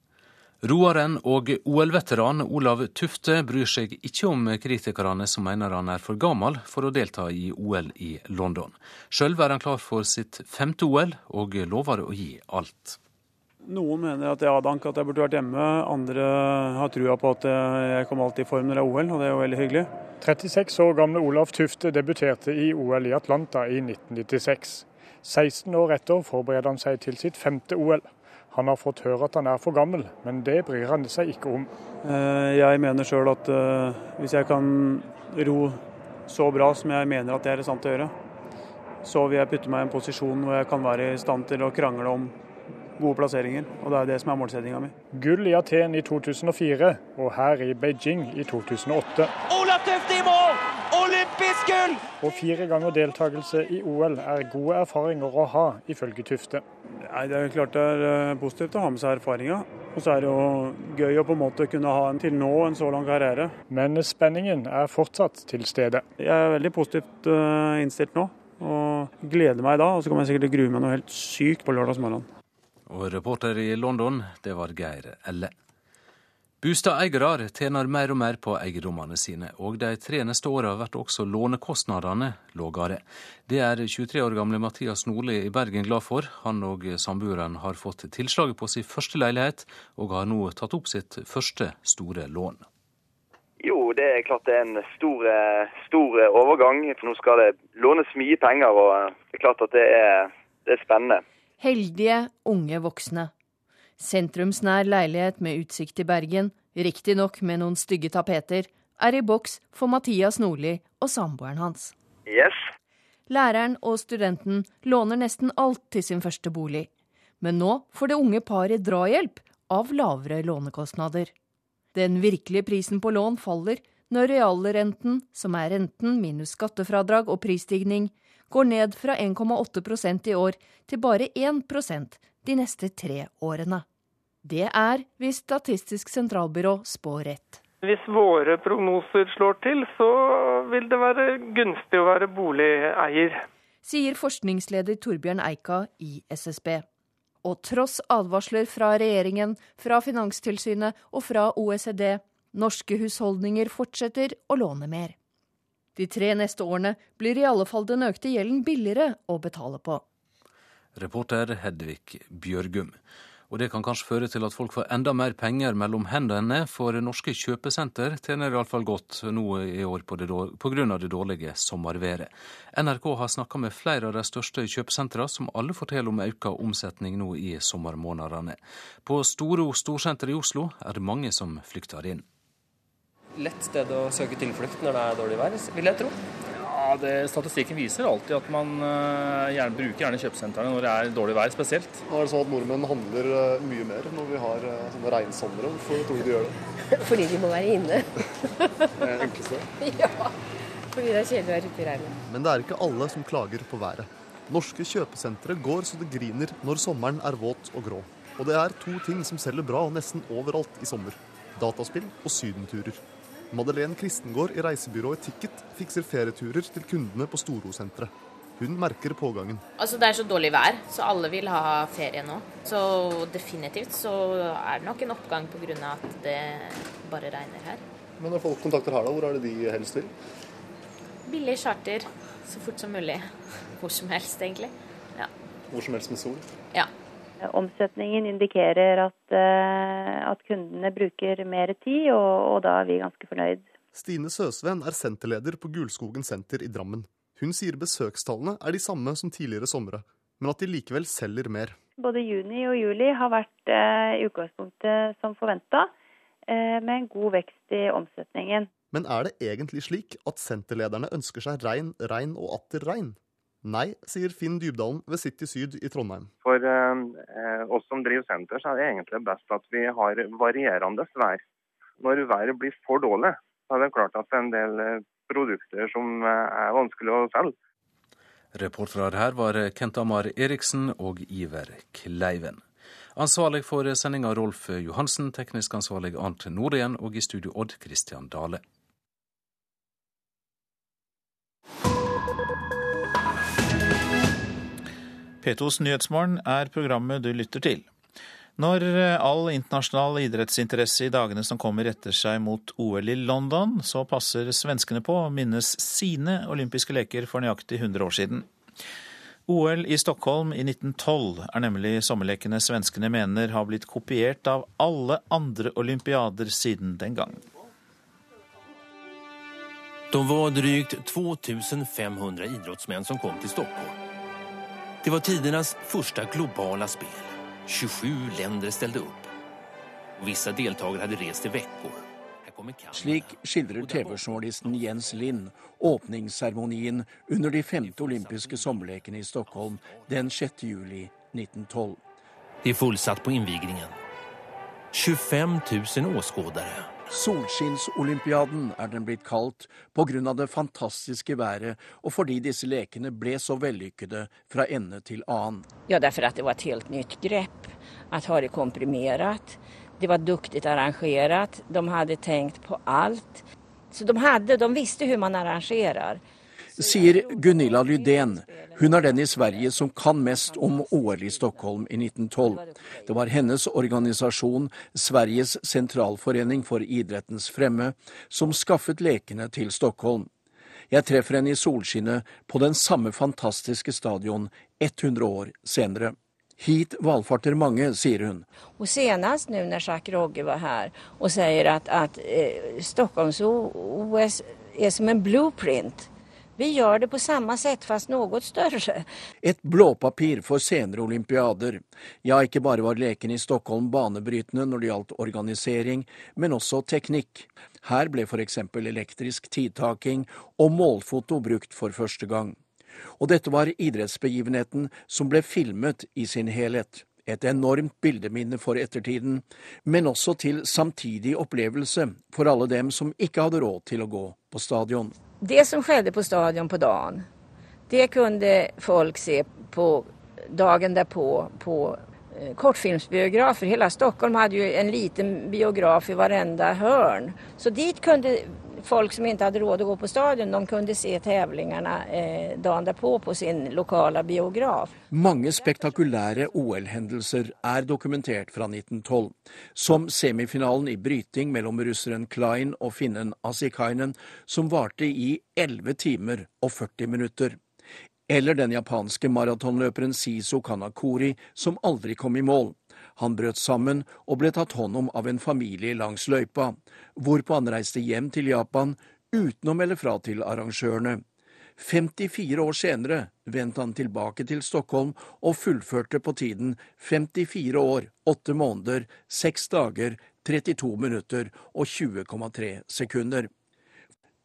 Roeren og OL-veteran Olav Tufte bryr seg ikke om kritikerne som mener han er for gammel for å delta i OL i London. Sjøl er han klar for sitt femte OL, og lover å gi alt. Noen mener at jeg hadde anket at jeg burde vært hjemme. Andre har trua på at jeg kom alltid i form når det er OL, og det er jo veldig hyggelig. 36 år gamle Olav Tufte debuterte i OL i Atlanta i 1996. 16 år etter forbereder han seg til sitt femte OL. Han har fått høre at han er for gammel, men det bryr han seg ikke om. Eh, jeg mener sjøl at eh, hvis jeg kan ro så bra som jeg mener at det er i stand til å gjøre, så vil jeg putte meg i en posisjon hvor jeg kan være i stand til å krangle om gode plasseringer. Og det er det som er målsettinga mi. Gull i Aten i 2004 og her i Beijing i 2008. Olav Tøfte i mål! Olympisk gull! Og fire ganger deltakelse i OL er gode erfaringer å ha, ifølge Tufte. Nei, Det er klart det er eh, positivt å ha med seg erfaringa. Og så er det jo gøy å på en måte kunne ha en til nå en så lang karriere. Men spenningen er fortsatt til stede. Jeg er veldig positivt eh, innstilt nå. Og gleder meg da. Og så kommer jeg sikkert til å grue meg noe helt sykt på lørdagsmorgenen. Og reporter i London, det var Geir Elle. Bustadeiere tjener mer og mer på eiendommene sine, og de tre neste åra blir også lånekostnadene lågere. Det er 23 år gamle Mathias Nordli i Bergen glad for. Han og samboeren har fått tilslaget på sin første leilighet, og har nå tatt opp sitt første store lån. Jo, det er klart det er en stor, stor overgang. For nå skal det lånes mye penger, og det er klart at det er, det er spennende. Heldige unge voksne. Sentrumsnær leilighet med utsikt til Bergen, riktignok med noen stygge tapeter, er i boks for Mathias Nordli og samboeren hans. Yes. Læreren og studenten låner nesten alt til sin første bolig. Men nå får det unge paret drahjelp av lavere lånekostnader. Den virkelige prisen på lån faller når realrenten, som er renten minus skattefradrag og prisstigning, går ned fra 1,8% i år til bare 1% de neste tre årene. Det er hvis Statistisk sentralbyrå spår rett. Hvis våre prognoser slår til, så vil det være gunstig å være boligeier. Sier forskningsleder Torbjørn Eika i SSB. Og tross advarsler fra regjeringen, fra Finanstilsynet og fra OECD, norske husholdninger fortsetter å låne mer. De tre neste årene blir i alle fall den økte gjelden billigere å betale på. Reporter Hedvig Bjørgum. Og det kan kanskje føre til at folk får enda mer penger mellom hendene, for norske kjøpesenter tjener iallfall godt nå i år pga. det dårlige sommerværet. NRK har snakka med flere av de største kjøpesentrene, som alle forteller om økt omsetning nå i sommermånedene. På Storo storsenter i Oslo er det mange som flykter inn. Lett sted å søke tilflukt når det er dårlig vær, vil jeg tro. Ja, det, Statistikken viser alltid at man uh, gjerne bruker gjerne kjøpesentrene når det er dårlig vær spesielt. Nå er det sånn at Nordmenn handler uh, mye mer når vi har uh, sånne regnsomre. Hvorfor tror du de gjør det? [laughs] Fordi de må være inne. [laughs] det er enkleste? Ja, fordi det er kjedelig å være ute i regnet. Men det er ikke alle som klager på været. Norske kjøpesentre går så det griner når sommeren er våt og grå. Og det er to ting som selger bra nesten overalt i sommer. Dataspill og sydenturer. Madeleine Kristengård i reisebyrået Ticket fikser ferieturer til kundene på Storosenteret. Hun merker pågangen. Altså Det er så dårlig vær, så alle vil ha ferie nå. Så definitivt så er det nok en oppgang pga. at det bare regner her. Men når folk kontakter her, da, hvor er det de helst vil? Billig charter så fort som mulig. Hvor som helst, egentlig. Ja. Hvor som helst med sol? Ja. Omsetningen indikerer at, eh, at kundene bruker mer tid, og, og, da er vi ganske fornøyd. Stine Søsven er senterleder på Gulskogen senter i Drammen. Hun sier besøkstallene er de samme som tidligere somre, men at de likevel selger mer. Både juni og juli har vært eh, i utgangspunktet som forventa, eh, med en god vekst i omsetningen. Men er det egentlig slik at senterlederne ønsker seg regn, regn og atter regn? Nei, sier Finn Dybdalen ved City Syd i Trondheim. For eh, oss som driver senter, så er det egentlig best at vi har varierende vær. Når været blir for dårlig, så er det klart at det er en del eh, produkter som eh, er vanskelig å selge. Reportere her var Kent Amar Eriksen og Iver Kleiven. Ansvarlig for sendinga Rolf Johansen, teknisk ansvarlig Arnt Nordien og i studio Odd Christian Dale. P2s Nyhetsmorgen er programmet du lytter til. Når eh, all internasjonal idrettsinteresse i dagene som kommer retter seg mot OL i London, så passer svenskene på å minnes sine olympiske leker for nøyaktig 100 år siden. OL i Stockholm i 1912 er nemlig sommerlekene svenskene mener har blitt kopiert av alle andre olympiader siden den gang. De var drygt 2500 idrettsmenn som kom til Stockholm. Det var tidernas första globala spel. 27 länder ställde upp. Vissa deltagare hadde rest i veckor. Slik skildrer TV-journalisten Jens Lind åpningsseremonien under de femte olympiske sommerlekene i Stockholm den 6. juli 1912. Det er fullsatt på innvigningen. 25 000 åskådere. Solskinnsolympiaden er den blitt kalt pga. det fantastiske været og fordi disse lekene ble så vellykkede fra ende til annen. Ja, derfor at det var et helt nytt grep. At ha det komprimert. Det var duktig arrangert. De hadde tenkt på alt. Så de, hadde, de visste hvordan man arrangerer sier Gunilla Lydén. Hun er den i Sverige som kan mest om OL i Stockholm i 1912. Det var hennes organisasjon, Sveriges sentralforening for idrettens fremme, som skaffet lekene til Stockholm. Jeg treffer henne i solskinnet på den samme fantastiske stadion 100 år senere. Hit valfarter mange, sier hun. Og Senest nå når Jacques Rogge var her og sier at, at eh, Stockholms-OS er som en blueprint vi gjør det på samme sett, fast noe større. Et blåpapir for senere olympiader. Ja, ikke bare var leken i Stockholm banebrytende når det gjaldt organisering, men også teknikk. Her ble f.eks. elektrisk tidtaking og målfoto brukt for første gang. Og dette var idrettsbegivenheten som ble filmet i sin helhet. Et enormt bildeminne for ettertiden, men også til samtidig opplevelse for alle dem som ikke hadde råd til å gå på stadion. Det som skjedde på stadion på dagen, det kunne folk se på dagen derpå på eh, kortfilmsbiografer. Hele Stockholm hadde jo en liten biograf i varenda hörn. Så dit kunne folk som ikke hadde råd å gå på stadion, de kunne se konkurransene eh, dagen derpå på sin lokale biograf. Mange spektakulære OL-hendelser er dokumentert fra 1912, som semifinalen i bryting mellom russeren Klein og finnen Asikainen, som varte i 11 timer og 40 minutter. Eller den japanske maratonløperen Siso Kanakori, som aldri kom i mål. Han brøt sammen og ble tatt hånd om av en familie langs løypa, hvorpå han reiste hjem til Japan uten å melde fra til arrangørene. 54 år senere vendte han tilbake til Stockholm og fullførte på tiden 54 år, 8 måneder, 6 dager, 32 minutter og 20,3 sekunder.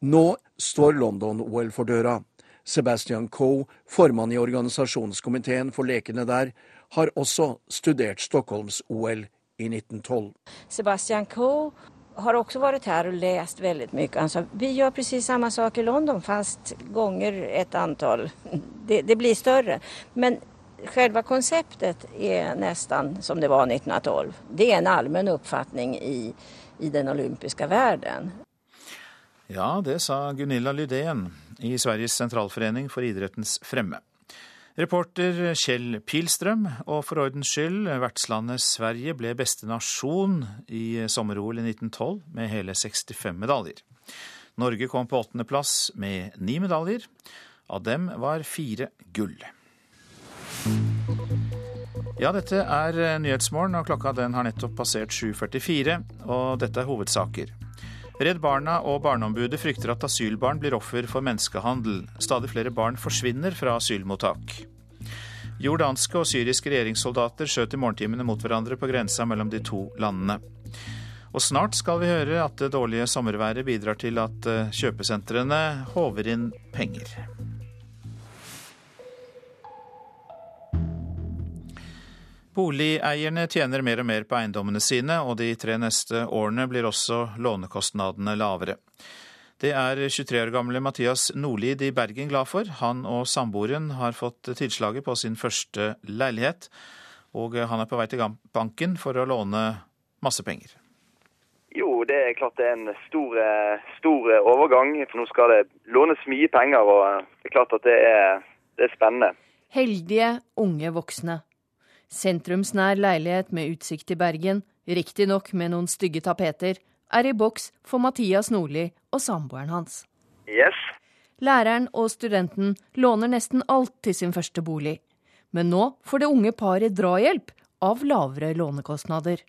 Nå står London-OL for døra. Sebastian Coe, formann i organisasjonskomiteen for lekene der, har også studert Stockholms-OL i 1912. Sebastian Coe har også vært her og lest veldig mye. Han sa vi gjør akkurat samme sak i London, fast ganger et antall. [laughs] Det, det blir større. Men selve konseptet er nesten som det var 1912. Det er en allmenn oppfatning i, i den olympiske verden. Ja, det sa Gunilla Lydén i Sveriges sentralforening for idrettens fremme. Reporter Kjell Pilstrøm, og for ordens skyld, vertslandet Sverige ble beste nasjon i sommer-OL i 1912 med hele 65 medaljer. Norge kom på åttendeplass med ni medaljer. Av dem var fire gull. Ja, dette er Nyhetsmorgen, og klokka den har nettopp passert 7.44, og dette er hovedsaker. Redd Barna og Barneombudet frykter at asylbarn blir offer for menneskehandel. Stadig flere barn forsvinner fra asylmottak. Jordanske og syriske regjeringssoldater skjøt i morgentimene mot hverandre på grensa mellom de to landene. Og snart skal vi høre at det dårlige sommerværet bidrar til at eh, kjøpesentrene håver inn penger. Boligeierne tjener mer og mer på eiendommene sine, og de tre neste årene blir også lånekostnadene lavere. Det er 23 år gamle Mathias Nordlid i Bergen glad for. Han og samboeren har fått tilslaget på sin første leilighet, og han er på vei til banken for å låne masse penger. Jo, det er klart det er en stor, stor overgang. For nå skal det lånes mye penger, og det er klart at det er, det er spennende. Heldige unge voksne sentrumsnær leilighet med utsikt til Bergen, riktignok med noen stygge tapeter, er i boks for Mathias Nordli og samboeren hans. Yes. Læreren og studenten låner nesten alt til sin første bolig. Men nå får det unge paret drahjelp av lavere lånekostnader.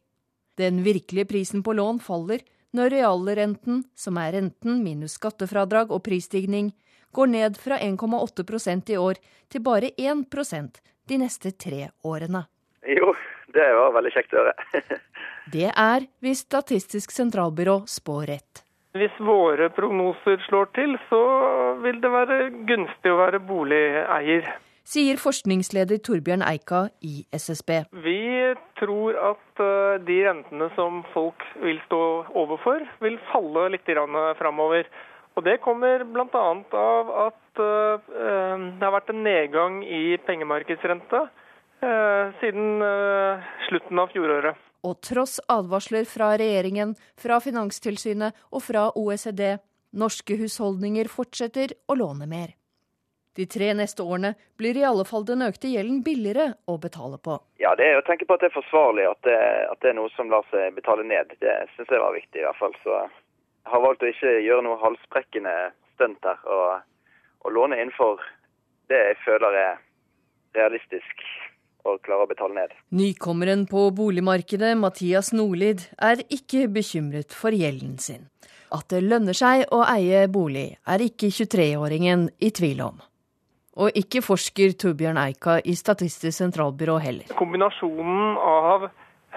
Den virkelige prisen på lån faller når realrenten, som er renten minus skattefradrag og prisstigning, går ned fra 1,8% i år til bare 1% de neste tre årene. Jo, det var veldig kjekt å høre. [laughs] det er hvis Statistisk sentralbyrå spår rett. Hvis våre prognoser slår til, så vil det være gunstig å være boligeier. Sier forskningsleder Torbjørn Eika i SSB. Vi tror at eh, de rentene som folk vil stå overfor, vil falle litt framover. Og Det kommer bl.a. av at uh, det har vært en nedgang i pengemarkedsrenta siden uh, slutten av fjoråret. Og tross advarsler fra regjeringen, fra Finanstilsynet og fra OECD, norske husholdninger fortsetter å låne mer. De tre neste årene blir i alle fall den økte gjelden billigere å betale på. Ja, det er å tenke på at det er forsvarlig, at det, at det er noe som lar seg betale ned. Det syns jeg var viktig, i hvert fall. Så har valgt å ikke gjøre noe halsbrekkende stunt her, og, og låne innenfor det jeg føler er realistisk og klarer å betale ned. Nykommeren på boligmarkedet, Mathias Nordlid, er ikke bekymret for gjelden sin. At det lønner seg å eie bolig, er ikke 23-åringen i tvil om. Og ikke forsker Torbjørn Eika i Statistisk sentralbyrå heller. Kombinasjonen av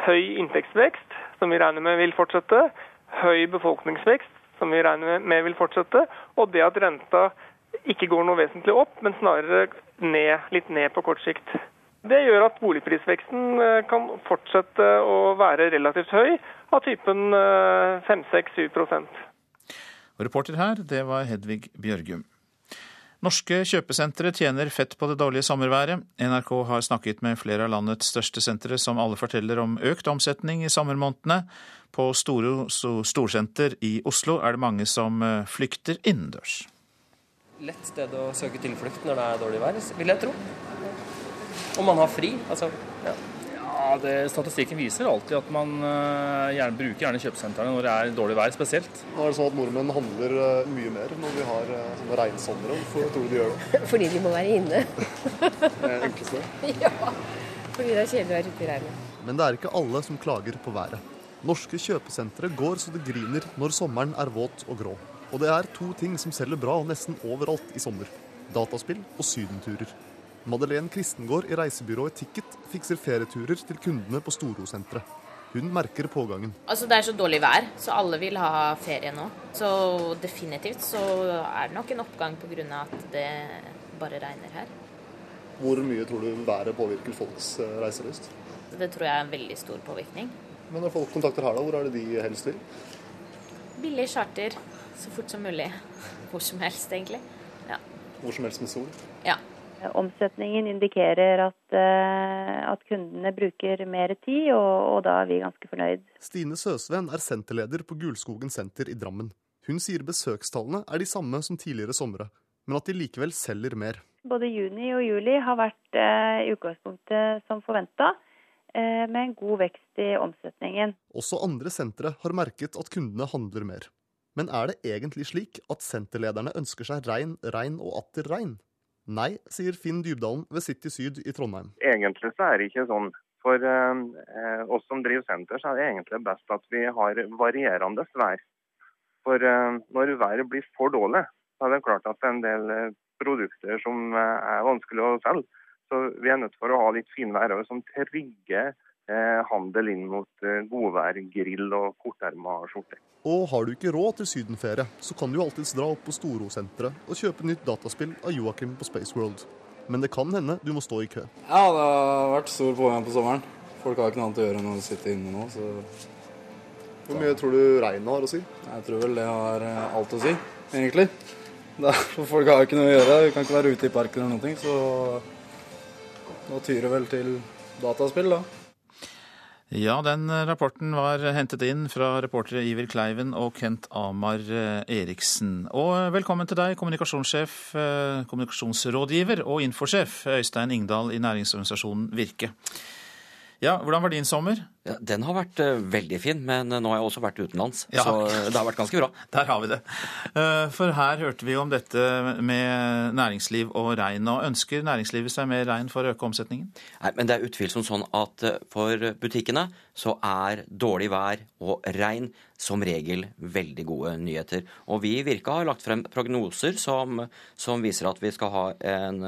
høy inntektsvekst, som vi regner med vil fortsette, høy befolkningsvekst, som vi regner med vil fortsette, og det at renta ikke går noe vesentlig opp, men snarere ned, litt ned på kort sikt. Det gjør at boligprisveksten eh, kan fortsette å være relativt høy, av typen 5-6-7 eh, Reporter her, det var Hedvig Bjørgum. Norske kjøpesentre tjener fett på det dårlige sommerværet. NRK har snakket med flere av landets største sentre, som alle forteller om økt omsetning i sommermånedene. På Storo Storsenter i Oslo er det mange som eh, flykter innendørs. Lett sted å søke tilflukt når det er dårlig vær, vil jeg tro. Om man har fri. altså, ja. Ja, det, Statistikken viser alltid at man uh, gjerne bruker gjerne kjøpesentrene når det er dårlig vær spesielt. Nå er det sånn at Nordmenn handler uh, mye mer når vi har uh, sånne regnsomre. Hvorfor tror du de gjør det? Fordi de må være inne. [laughs] det er enkleste. Ja, fordi det er kjedelig å være ute i regnet. Men det er ikke alle som klager på været. Norske kjøpesentre går så det griner når sommeren er våt og grå. Og det er to ting som selger bra nesten overalt i sommer. Dataspill og sydenturer. Madeleine Kristengård i reisebyrået Ticket fikser ferieturer til kundene på Storosenteret. Hun merker pågangen. Altså Det er så dårlig vær, så alle vil ha ferie nå. Så definitivt så er det nok en oppgang pga. at det bare regner her. Hvor mye tror du været påvirker folks eh, reiselyst? Det tror jeg er en veldig stor påvirkning. Men når folk kontakter her, da, hvor er det de helst vil? Billig charter så fort som mulig. Hvor som helst, egentlig. Ja. Hvor som helst med sol? Ja. Omsetningen indikerer at, eh, at, kundene bruker mer tid, og, og, da er vi ganske fornøyd. Stine Søsven er senterleder på Gulskogen senter i Drammen. Hun sier besøkstallene er de samme som tidligere somre, men at de likevel selger mer. Både juni og juli har vært eh, i utgangspunktet som forventa, eh, med en god vekst i omsetningen. Også andre sentre har merket at kundene handler mer. Men er det egentlig slik at senterlederne ønsker seg regn, regn og atter regn? Nei, sier Finn Dybdalen ved City Syd i Trondheim. Egentlig så er det ikke sånn. For eh, oss som driver senter, så er det egentlig best at vi har varierende vær. For eh, når været blir for dårlig, så er det klart at det er en del eh, produkter som eh, er vanskelig å selge. Så vi er nødt for å ha litt finvær som trygger eh, handel inn mot eh, godvær, grill og korterma skjorter. Og har du ikke råd til sydenferie, så kan du alltids dra opp på Storosenteret og kjøpe nytt dataspill av Joakim på Spaceworld. Men det kan hende du må stå i kø. Ja, det har vært stor pågang på sommeren. Folk har ikke noe annet å gjøre enn å sitte inne nå, så Hvor mye tror du regnet har å si? Jeg tror vel det har eh, alt å si, egentlig. Da, for folk har ikke noe å gjøre. Vi kan ikke være ute i parken eller noe, så da tyr det vel til dataspill, da. Ja, den rapporten var hentet inn fra reportere Iver Kleiven og Kent Amar eh, Eriksen. Og velkommen til deg, kommunikasjonssjef, eh, kommunikasjonsrådgiver og infosjef Øystein Ingdal i næringsorganisasjonen Virke. Ja, Hvordan var din sommer? Ja, den har vært uh, veldig fin, men uh, nå har jeg også vært utenlands. Ja. Så uh, det har vært ganske bra. [laughs] Der har vi det. For her hørte vi om dette med næringsliv og regn. og Ønsker næringslivet seg mer regn for å øke omsetningen? Nei, men det er utvilsomt sånn at for butikkene så er dårlig vær og regn som regel veldig gode nyheter. Og vi i Virka har lagt frem prognoser som, som viser at vi skal ha en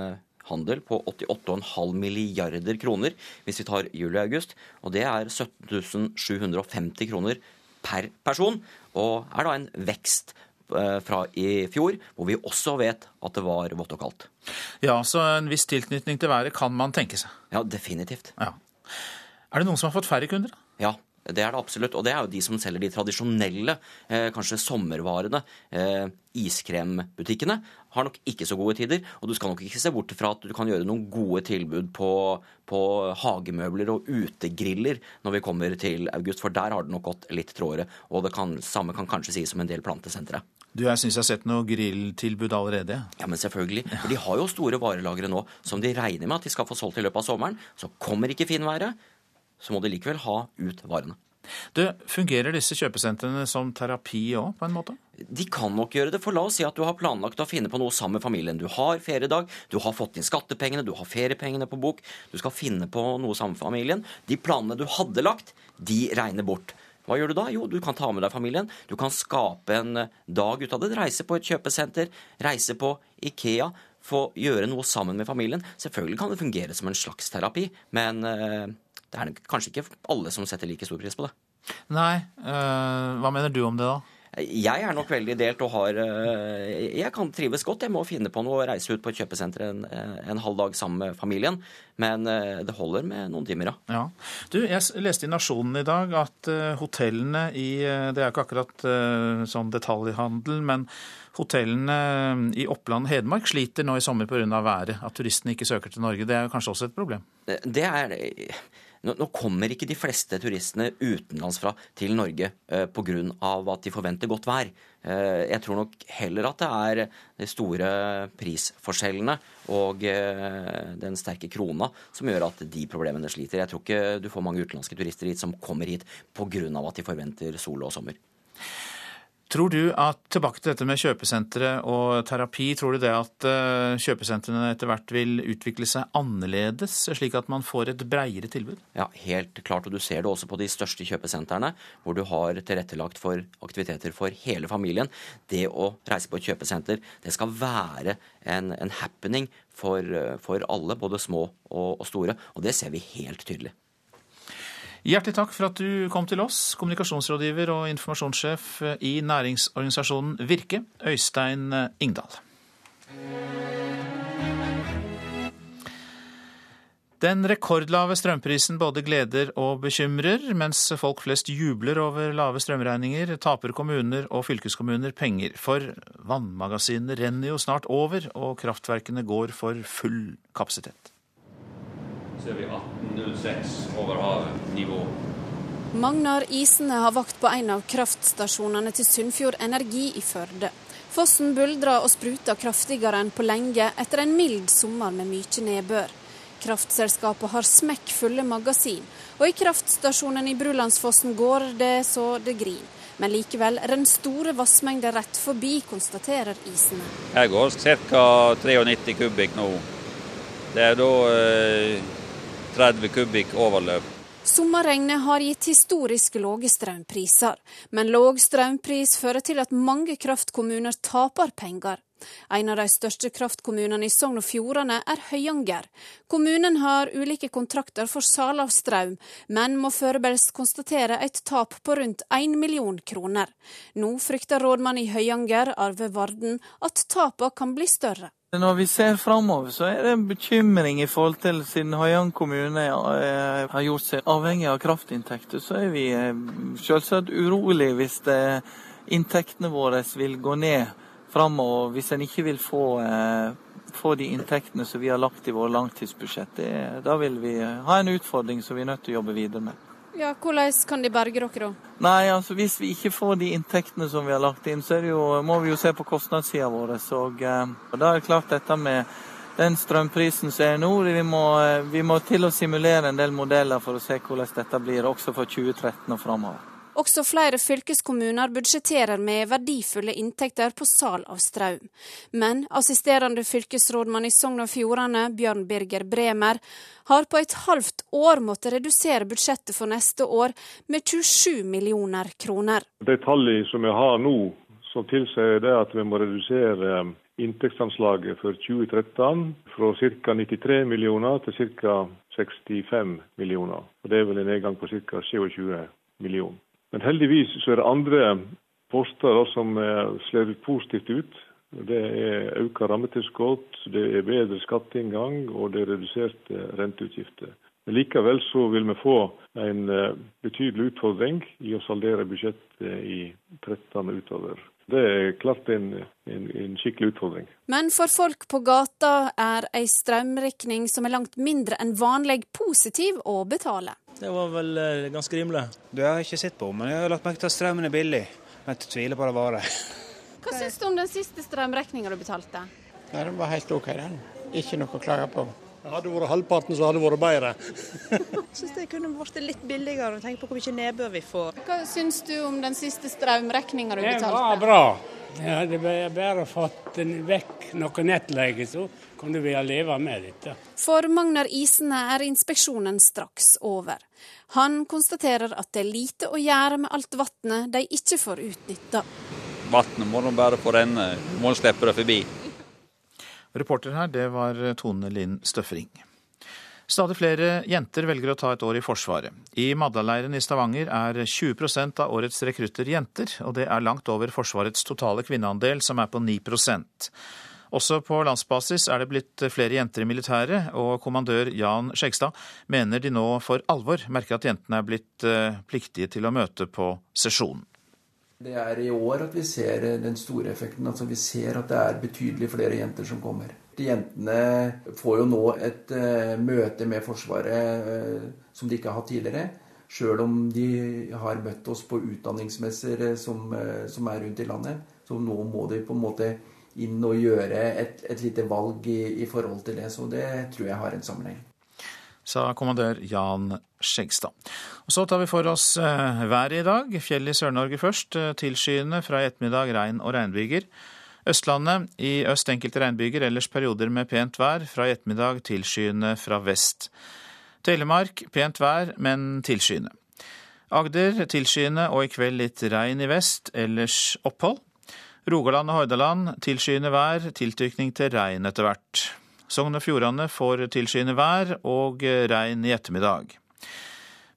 handel på 88,5 milliarder kroner hvis vi tar juli og det er 17 750 kroner per person, og er da en vekst eh, fra i fjor, hvor vi også vet at det var vått og kaldt. Ja, så en viss tilknytning til været kan man tenke seg? Ja, definitivt. Ja. Er det noen som har fått færre kunder? Ja, det er det absolutt. Og det er jo de som selger de tradisjonelle, eh, kanskje sommervarene. Eh, iskrembutikkene har nok ikke så gode tider. Og du skal nok ikke se bort fra at du kan gjøre noen gode tilbud på, på hagemøbler og utegriller når vi kommer til august, for der har det nok gått litt trådere. Og det kan, samme kan kanskje sies om en del plantesentre. Du, Jeg syns jeg har sett noe grilltilbud allerede. Ja, men selvfølgelig. For de har jo store varelagre nå som de regner med at de skal få solgt i løpet av sommeren. Så kommer ikke finværet så må de likevel ha ut varene. Du, Fungerer disse kjøpesentrene som terapi òg, på en måte? De kan nok gjøre det, for la oss si at du har planlagt å finne på noe sammen med familien. Du har feriedag, du har fått inn skattepengene, du har feriepengene på bok, du skal finne på noe sammen med familien. De planene du hadde lagt, de regner bort. Hva gjør du da? Jo, du kan ta med deg familien. Du kan skape en dag ut av det. Reise på et kjøpesenter, reise på Ikea. Få gjøre noe sammen med familien. Selvfølgelig kan det fungere som en slags terapi, men eh, det er kanskje ikke alle som setter like stor pris på det. Nei. Øh, hva mener du om det, da? Jeg er nok veldig delt og har eh, Jeg kan trives godt jeg må finne på noe å reise ut på et kjøpesenter en, en halv dag sammen med familien. Men eh, det holder med noen timer, ja. ja. Du, jeg leste i Nasjonen i dag at hotellene i Det er ikke akkurat sånn detaljhandel, men hotellene i Oppland og Hedmark sliter nå i sommer pga. været. At turistene ikke søker til Norge. Det er kanskje også et problem? Det er nå, kommer ikke de fleste turistene utenlandsfra til Norge eh, pga. at de forventer godt vær. Eh, jeg tror nok heller at det er de store prisforskjellene og eh, den sterke krona som gjør at de problemene sliter. Jeg tror ikke du får mange utenlandske turister hit som kommer hit pga. at de forventer sol og sommer. Tror du at, Tilbake til dette med kjøpesentre og terapi. Tror du det at eh, kjøpesentrene etter hvert vil utvikle seg annerledes, slik at man får et breiere tilbud? Ja, helt klart. Og du ser det også på de største kjøpesentrene, hvor du har tilrettelagt for aktiviteter for hele familien. Det å reise på et kjøpesenter, det skal være en, en happening for, eh, for, alle, både små og, og store. Og det ser vi helt tydelig. Hjertelig takk for at du kom til oss, kommunikasjonsrådgiver og informasjonssjef i næringsorganisasjonen Virke, Øystein Ingdal. Den rekordlave strømprisen både gleder og bekymrer. Mens folk flest jubler over lave strømregninger, taper kommuner og fylkeskommuner penger. For vannmagasinene renner jo snart over, og kraftverkene går for full kapasitet ser vi 18.06 over havnivå. Magnar Isene har vakt på en av kraftstasjonene til Sunnfjord Energi i Førde. Fossen buldrer og spruter kraftigere enn på lenge etter en mild sommer med mye nedbør. Kraftselskapet har smekkfulle magasin, og i kraftstasjonen i Brulandsfossen går det så det griner. Men likevel renner store vassmengder rett forbi, konstaterer isene. Her går ca. 93 kubikk nå. Det er da eh, 30 kubikk overløp. Sommerregnet har gitt historisk lave strømpriser, men låg strømpris fører til at mange kraftkommuner taper penger. En av de største kraftkommunene i Sogn og Fjordane er Høyanger. Kommunen har ulike kontrakter for salg av strøm, men må foreløpig konstatere et tap på rundt 1 million kroner. Nå frykter rådmann i Høyanger, Arve Varden, at tapene kan bli større. Når vi ser framover, så er det en bekymring i forhold til siden Høyang kommune eh, har gjort seg avhengig av kraftinntekter, så er vi eh, selvsagt urolig hvis inntektene våre vil gå ned framover. Hvis en ikke vil få, eh, få, de inntektene som vi har lagt i våre langtidsbudsjett. Det, da vil vi ha en utfordring som vi er nødt til å jobbe videre med. Ja, Hvordan kan de berge dere, da? Nei, altså Hvis vi ikke får de inntektene som vi har lagt inn, så jo, må vi jo se på kostnadssida vår. Og, eh, og da er det klart dette med den strømprisen som er nå, vi må, eh, vi må til å simulere en del modeller for å se hvordan dette blir også for 2013 og framover. Også flere fylkeskommuner budsjetterer med verdifulle inntekter på salg av strøm. Men assisterende fylkesrådmann i Sogn og Fjordane, Bjørn Birger Bremer, har på et halvt år måttet redusere budsjettet for neste år med 27 millioner kroner. De tallene som vi har nå, som tilsier det at vi må redusere inntektsanslaget for 2013 fra ca. 93 millioner til ca. 65 millioner. Og Det er vel en nedgang på ca. 27 millioner. Men heldigvis så er det andre poster som slår positivt ut. Det er økt rammetilskudd, det er bedre skatteinngang og det er reduserte renteutgifter. Men Likevel så vil vi få en eh, betydelig utfordring i å saldere budsjettet i 13 utover. Det er klart en, en, en, skikkelig utfordring. Men for folk på gata er ei strømregning som er langt mindre enn vanlig, positiv å betale. Det var vel eh, ganske rimelig. Det har jeg ikke sett på, men jeg har lagt merke til at strømmen er billig. Men jeg tviler på det bare. [laughs] Hva syns du om den siste strømregninga du betalte? Nei, Den var helt OK, den. Ikke noe å klage på. Hadde det vært halvparten, så hadde det vært bedre. [laughs] Jeg syns det kunne vært litt billigere. Tenk på hvor mye nedbør vi får. Hva syns du om den siste strømregninga du betalte? Det var bra. Jeg hadde bare fått vekk noe nettleie, så kunne vi leve med dette. For Magnar Isene er inspeksjonen straks over. Han konstaterer at det er lite å gjøre med alt vannet de ikke får utnytta. Vannet må nå bare få renne, må slippe det forbi. Reporter her, det var Tone Linn Støffring. Stadig flere jenter velger å ta et år i Forsvaret. I Madla-leiren i Stavanger er 20% av årets rekrutter jenter, og det er langt over Forsvarets totale kvinneandel, som er på 9% Også på landsbasis er det blitt flere jenter i militæret, og kommandør Jan Skjegstad mener de nå for alvor merker at jentene er blitt eh, pliktige til å møte på sesjonen. Det er i år at vi ser den store effekten. altså Vi ser at det er betydelig flere jenter som kommer. De Jentene får jo nå et uh, møte med Forsvaret uh, som de ikke har hatt tidligere. Sjøl om de har møtt oss på utdanningsmesser som, som, er rundt i landet. Så nå må de på en måte inn og gjøre et, et lite valg i, i forhold til det. Så det tror jeg har en sammenheng sa kommandør Jan Skjegstad. Og Så tar vi for oss eh, været i dag. Fjell i Sør-Norge først. Eh, tilskyende fra i ettermiddag regn og regnbyger. Østlandet i øst enkelte regnbyger, ellers perioder med pent vær. Fra i ettermiddag tilskyende fra vest. Telemark pent vær, men tilskyende. Agder tilskyende og i kveld litt regn i vest, ellers opphold. Rogaland og Hordaland tilskyende vær, tiltykning til regn etter hvert. Sogn og Fjordane får tilskyende vær og regn i ettermiddag.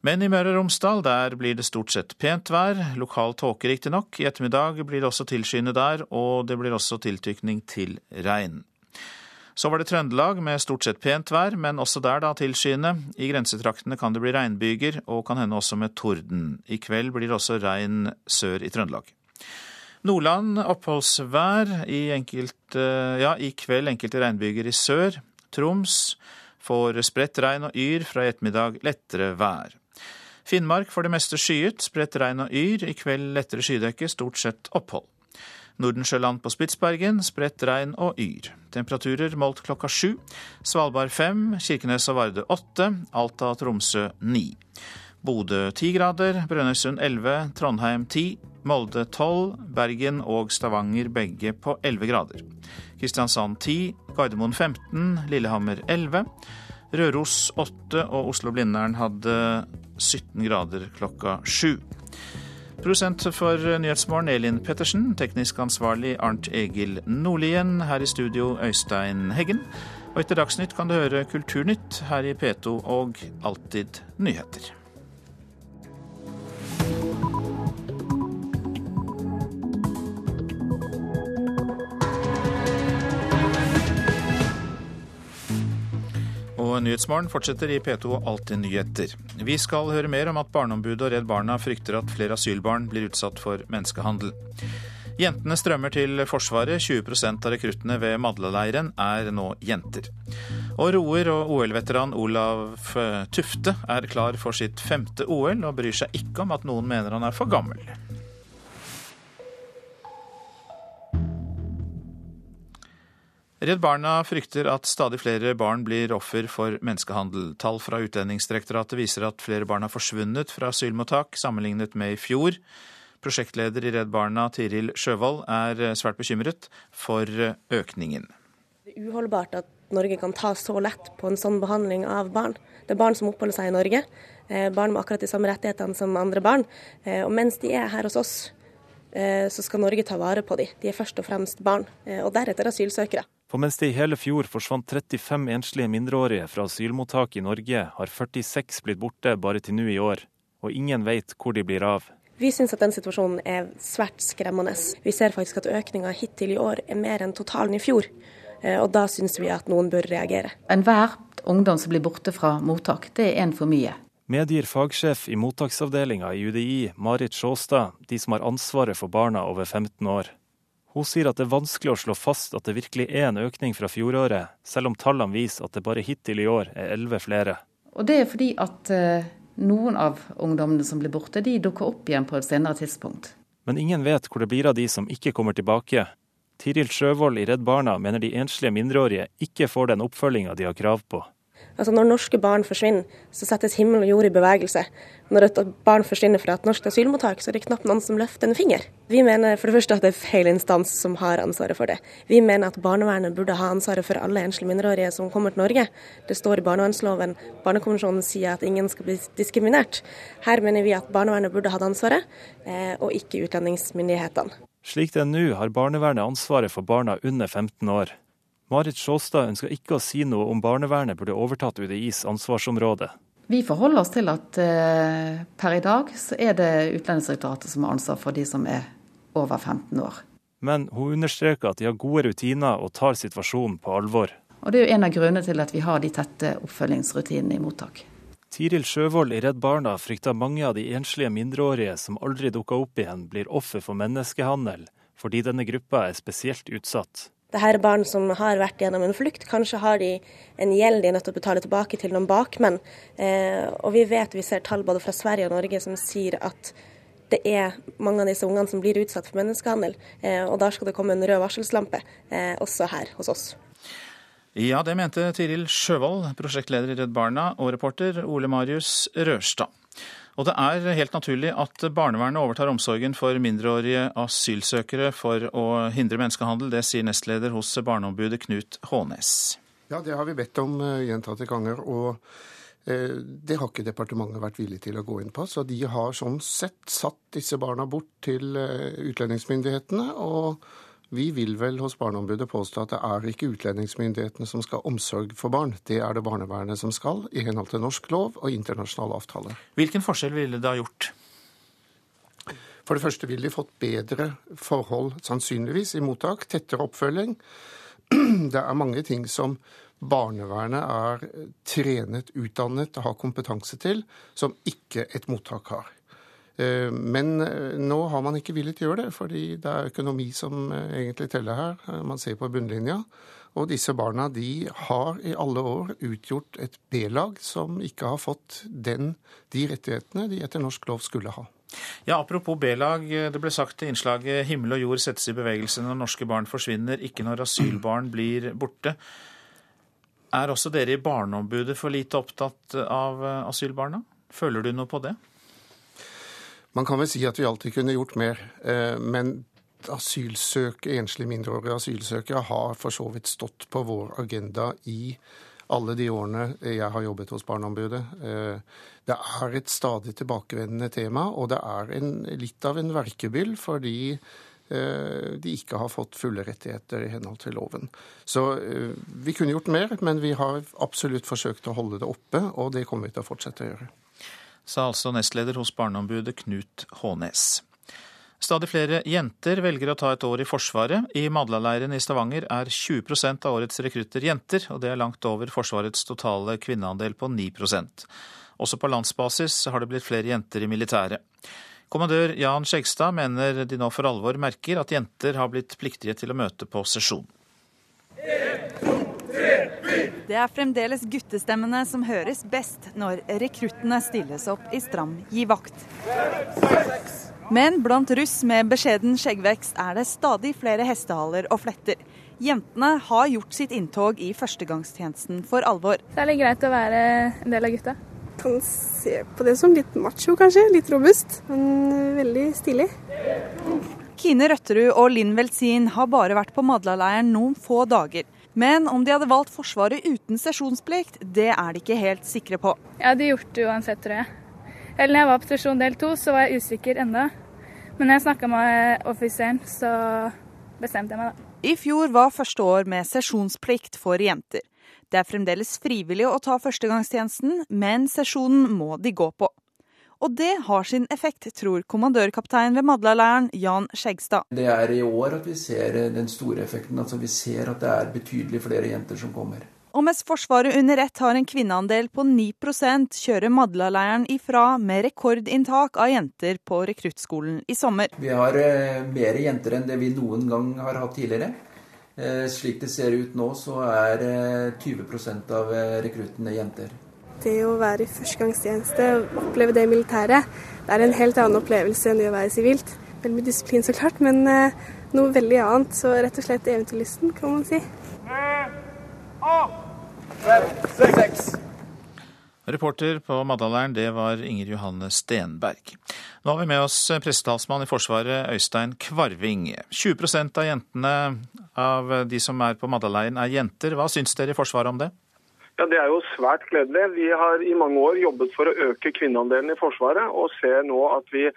Men i Møre og Romsdal der blir det stort sett pent vær, lokal tåke riktignok. I ettermiddag blir det også tilskyende der, og det blir også tiltykning til regn. Så var det Trøndelag med stort sett pent vær, men også der da tilskyende. I grensetraktene kan det bli regnbyger, og kan hende også med torden. I kveld blir det også regn sør i Trøndelag. Nordland oppholdsvær. I, enkelt, ja, I kveld enkelte regnbyger i sør. Troms får spredt regn og yr, fra i ettermiddag lettere vær. Finnmark får det meste skyet, spredt regn og yr. I kveld lettere skydekke, stort sett opphold. Nordensjøland på Spitsbergen, spredt regn og yr. Temperaturer målt klokka sju. Svalbard fem, Kirkenes og Vardø åtte, Alta og Tromsø ni. Bodø ti grader, Brønnøysund elleve, Trondheim ti, Molde 12, Bergen og Stavanger begge på 11 grader. Kristiansand 10, Gardermoen 15, Lillehammer 11. Røros 8 og Oslo-Blindern hadde 17 grader klokka 7. Produsent for Nyhetsmorgen Elin Pettersen, teknisk ansvarlig Arnt Egil Nordlien. Her i studio Øystein Heggen. Og etter Dagsnytt kan du høre Kulturnytt her i P2 og Alltid nyheter. Og Nyhetsmorgen fortsetter i P2 og Alltid nyheter. Vi skal høre mer om at Barneombudet og Redd Barna frykter at flere asylbarn blir utsatt for menneskehandel. Jentene strømmer til Forsvaret. 20% av rekruttene ved Madla-leiren er nå jenter. Og roer og OL-veteran Olav Tufte er klar for sitt femte OL, og bryr seg ikke om at noen mener han er for gammel. Redd Barna frykter at stadig flere barn blir offer for menneskehandel. Tall fra Utlendingsdirektoratet viser at flere barn har forsvunnet fra asylmottak sammenlignet med i fjor. Prosjektleder i Redd Barna, Tiril Sjøvold, er svært bekymret for økningen. Det er uholdbart at Norge kan ta så lett på en sånn behandling av barn. Det er barn som oppholder seg i Norge, eh, barn med akkurat de samme rettighetene som andre barn. Eh, og mens de er her hos oss, eh, så skal Norge ta vare på dem. De er først og fremst barn, og deretter asylsøkere. For mens det i hele fjor forsvant 35 enslige mindreårige fra asylmottak i Norge, har 46 blitt borte bare til nå i år. Og ingen vet hvor de blir av. Vi syns at den situasjonen er svært skremmende. Vi ser faktisk at økninga hittil i år er mer enn totalen i fjor. Eh, og da syns vi at noen bør reagere. Enhver ungdom som blir borte fra mottak, det er en for mye. Medgir fagsjef i mottaksavdelinga i UDI, Marit Sjåstad, de som har ansvaret for barna over 15 år. Hun sier at det er vanskelig å slå fast at det virkelig er en økning fra fjoråret, selv om tallene viser at det bare hittil i år er elleve flere. Og Det er fordi at uh, noen av ungdommene som blir borte, de dukker opp igjen på et senere tidspunkt. Men ingen vet hvor det blir av de som ikke kommer tilbake. Tiril Sjøvold i Redd Barna mener de enslige mindreårige ikke får den oppfølginga de har krav på. Altså Når norske barn forsvinner, så settes himmel og jord i bevegelse. Når et barn forsvinner fra et norsk asylmottak, så er det knapt noen som løfter en finger. Vi mener for det første at det er feil instans som har ansvaret for det. Vi mener at barnevernet burde ha ansvaret for alle enslige mindreårige som kommer til Norge. Det står i barnevernsloven. Barnekonvensjonen sier at ingen skal bli diskriminert. Her mener vi at barnevernet burde hatt ansvaret, eh, og ikke utlendingsmyndighetene. Slik det er nå, har barnevernet ansvaret for barna under 15 år. Marit Sjåstad ønsker ikke å si noe om barnevernet burde overtatt UDIs ansvarsområde. Vi forholder oss til at eh, per i dag så er det Utlendingsdirektoratet som har ansvar for de som er over 15 år. Men hun understreker at de har gode rutiner og tar situasjonen på alvor. Og Det er jo en av grunnene til at vi har de tette oppfølgingsrutinene i mottak. Tiril Sjøvold i Redd Barna frykter mange av de enslige mindreårige som aldri dukker opp igjen, blir offer for menneskehandel, fordi denne gruppa er spesielt utsatt. Dette er barn som har vært gjennom en flukt. Kanskje har de en gjeld de er nødt til å betale tilbake til noen bakmenn. Eh, og vi vet, vi ser tall både fra Sverige og Norge som sier at det er mange av disse ungene som blir utsatt for menneskehandel. Eh, og da skal det komme en rød varselslampe, eh, også her hos oss. Ja, det mente Tiril Sjøvold, prosjektleder i Redd Barna, og reporter Ole Marius Rørstad. Og det er helt naturlig at barnevernet overtar omsorgen for mindreårige asylsøkere for å hindre menneskehandel. Det sier nestleder hos Barneombudet Knut Hånes. Ja, det har vi bedt om uh, gjentatte ganger. og uh, det har ikke departementet vært villig til å gå inn på. Så de har sånn sett satt disse barna bort til uh, utlendingsmyndighetene. og vi vil vel hos Barneombudet påstå at det er ikke utlendingsmyndighetene som skal ha omsorg for barn. Det er det barnevernet som skal, i henhold til norsk lov og internasjonale avtaler. Hvilken forskjell ville det ha gjort? For det første ville de fått bedre forhold, sannsynligvis, i mottak. Tettere oppfølging. [clears throat] Det er mange ting som barnevernet er trenet, utdannet og har kompetanse til, som ikke et mottak har. Eh, men eh, nå har man ikke villet gjøre det, fordi det er økonomi som eh, egentlig teller her. Man ser på bunnlinja. Og disse barna de har i alle år utgjort et B-lag som ikke har fått den, de rettighetene de etter norsk lov skulle ha. Ja, Apropos B-lag. Det ble sagt i innslaget 'Himmel og jord settes i bevegelse når norske barn forsvinner, ikke når asylbarn blir borte'. Er også dere i Barneombudet for lite opptatt av asylbarna? Føler du noe på det? Man kan vel si at vi alltid kunne gjort mer. Eh, men asylsøkere, enslige mindreårige asylsøkere har for så vidt stått på vår agenda i alle de årene jeg har jobbet hos Barneombudet. Eh, det er et stadig tilbakevendende tema, og det er en, litt av en verkebyll fordi eh, de ikke har fått fulle rettigheter i henhold til loven. Så vi kunne gjort mer, men vi har absolutt forsøkt å holde det oppe, og det kommer vi til å fortsette å gjøre sa altså nestleder hos Barneombudet Knut Hånes. Stadig flere jenter velger å ta et år i Forsvaret. I Madlaleiren i Stavanger er 20% av årets rekrutter jenter, og det er langt over Forsvarets totale kvinneandel på 9% Også på landsbasis har det blitt flere jenter i militæret. Kommandør Jan Skjegstad mener de nå for alvor merker at jenter har blitt pliktige til å møte på sesjon. Det er fremdeles guttestemmene som høres best når rekruttene stilles opp i stram gi vakt. Men blant russ med beskjeden skjeggvekst er det stadig flere hestehaler og fletter. Jentene har gjort sitt inntog i førstegangstjenesten for alvor. Det er litt greit å være en del av gutta. Kan se på det som litt macho, kanskje. Litt robust, men veldig stilig. Kine Røtterud og Linn Velsin har bare vært på Madlaleiren noen få dager. Men om de hadde valgt Forsvaret uten sesjonsplikt, det er de ikke helt sikre på. Jeg hadde gjort det uansett, tror jeg. Eller når jeg var på sesjon del to, så var jeg usikker enda. Men når jeg snakka med offiseren, så bestemte jeg meg, da. I fjor var første år med sesjonsplikt for jenter. Det er fremdeles frivillig å ta førstegangstjenesten, men sesjonen må de gå på. Og det har sin effekt, tror kommandørkaptein ved Madlaleiren Jan Skjegstad. Det er i år at vi ser den store effekten. Altså vi ser at det er betydelig flere jenter som kommer. Og mens Forsvaret under ett har en kvinneandel på 9 kjører Madla-leiren ifra med rekordinntak av jenter på rekruttskolen i sommer. Vi har eh, mer jenter enn det vi noen gang har hatt tidligere. Eh, slik det ser ut nå, så er eh, 20 av eh, rekruttene jenter det å være i førstegangstjeneste, oppleve det militæret, det er en helt annen opplevelse enn det å være sivilt. Veldig mye disiplin, så klart, men eh, noe veldig annet. Så rett og slett eventyrlysten, kan man si. Reporter på Maddaleiren, det var Inger Johanne Stenberg. Nå har vi med oss pressetalsmann i Forsvaret, Øystein Kvarving. 20% av jentene av de som er på Maddaleiren er jenter. Hva syns dere i Forsvaret om det? Ja, Det er jo svært gledelig. Vi har i mange år jobbet for å øke kvinneandelen i Forsvaret, og ser nå at vi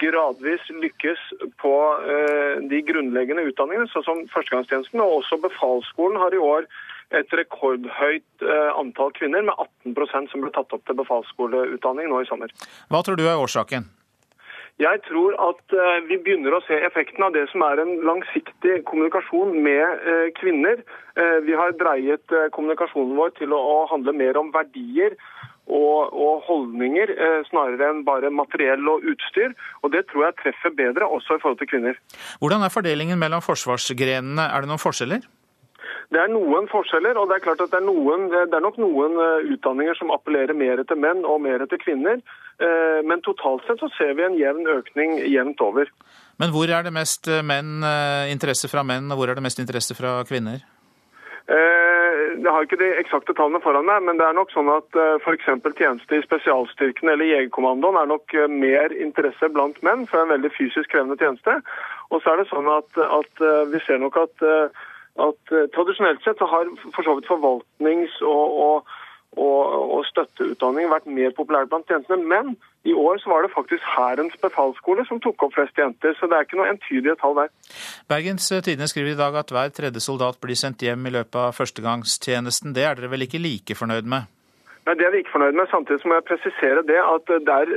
gradvis lykkes på eh, de grunnleggende utdanningene, sånn som førstegangstjenesten. Og også befalsskolen har i år et rekordhøyt eh, antall kvinner, med 18% som ble tatt opp til befalsskoleutdanning nå i sommer. Hva tror du er årsaken? Jeg tror at eh, vi begynner å se effekten av det som er en langsiktig kommunikasjon med eh, kvinner. Eh, vi har dreiet kommunikasjonen vår til å, handle mer om verdier og, og holdninger, snarere enn bare materiell og utstyr. Og det tror jeg treffer bedre, også i forhold til kvinner. Hvordan er fordelingen mellom forsvarsgrenene? Er det noen forskjeller? Det er noen forskjeller, og det er klart at det er, noen, det er nok noen utdanninger som appellerer mer til menn og mer til kvinner. Eh, Men totalt sett så ser vi en jevn økning jevnt over. Men hvor er det mest eh, menn, eh, interesse fra menn, og hvor er det mest interesse fra kvinner? Jeg har ikke de eksakte tallene foran meg, men det er nok sånn at f.eks. tjeneste i spesialstyrkene eller Jegerkommandoen er nok mer interesse blant menn, for en veldig fysisk krevende tjeneste. Og så er det sånn at, at vi ser nok at, at tradisjonelt sett så har for så vidt forvaltnings- og, og, og, og støtteutdanning vært mer populært blant jentene. Men i år så var det faktisk Hærens befalsskole som tok opp flest jenter, så det er ikke noe entydige tall der. Bergens Tidende skriver i dag at hver tredje soldat blir sendt hjem i løpet av førstegangstjenesten. Det er dere vel ikke like fornøyd med? Nei, Det er vi ikke fornøyd med. Samtidig må jeg presisere det at det er,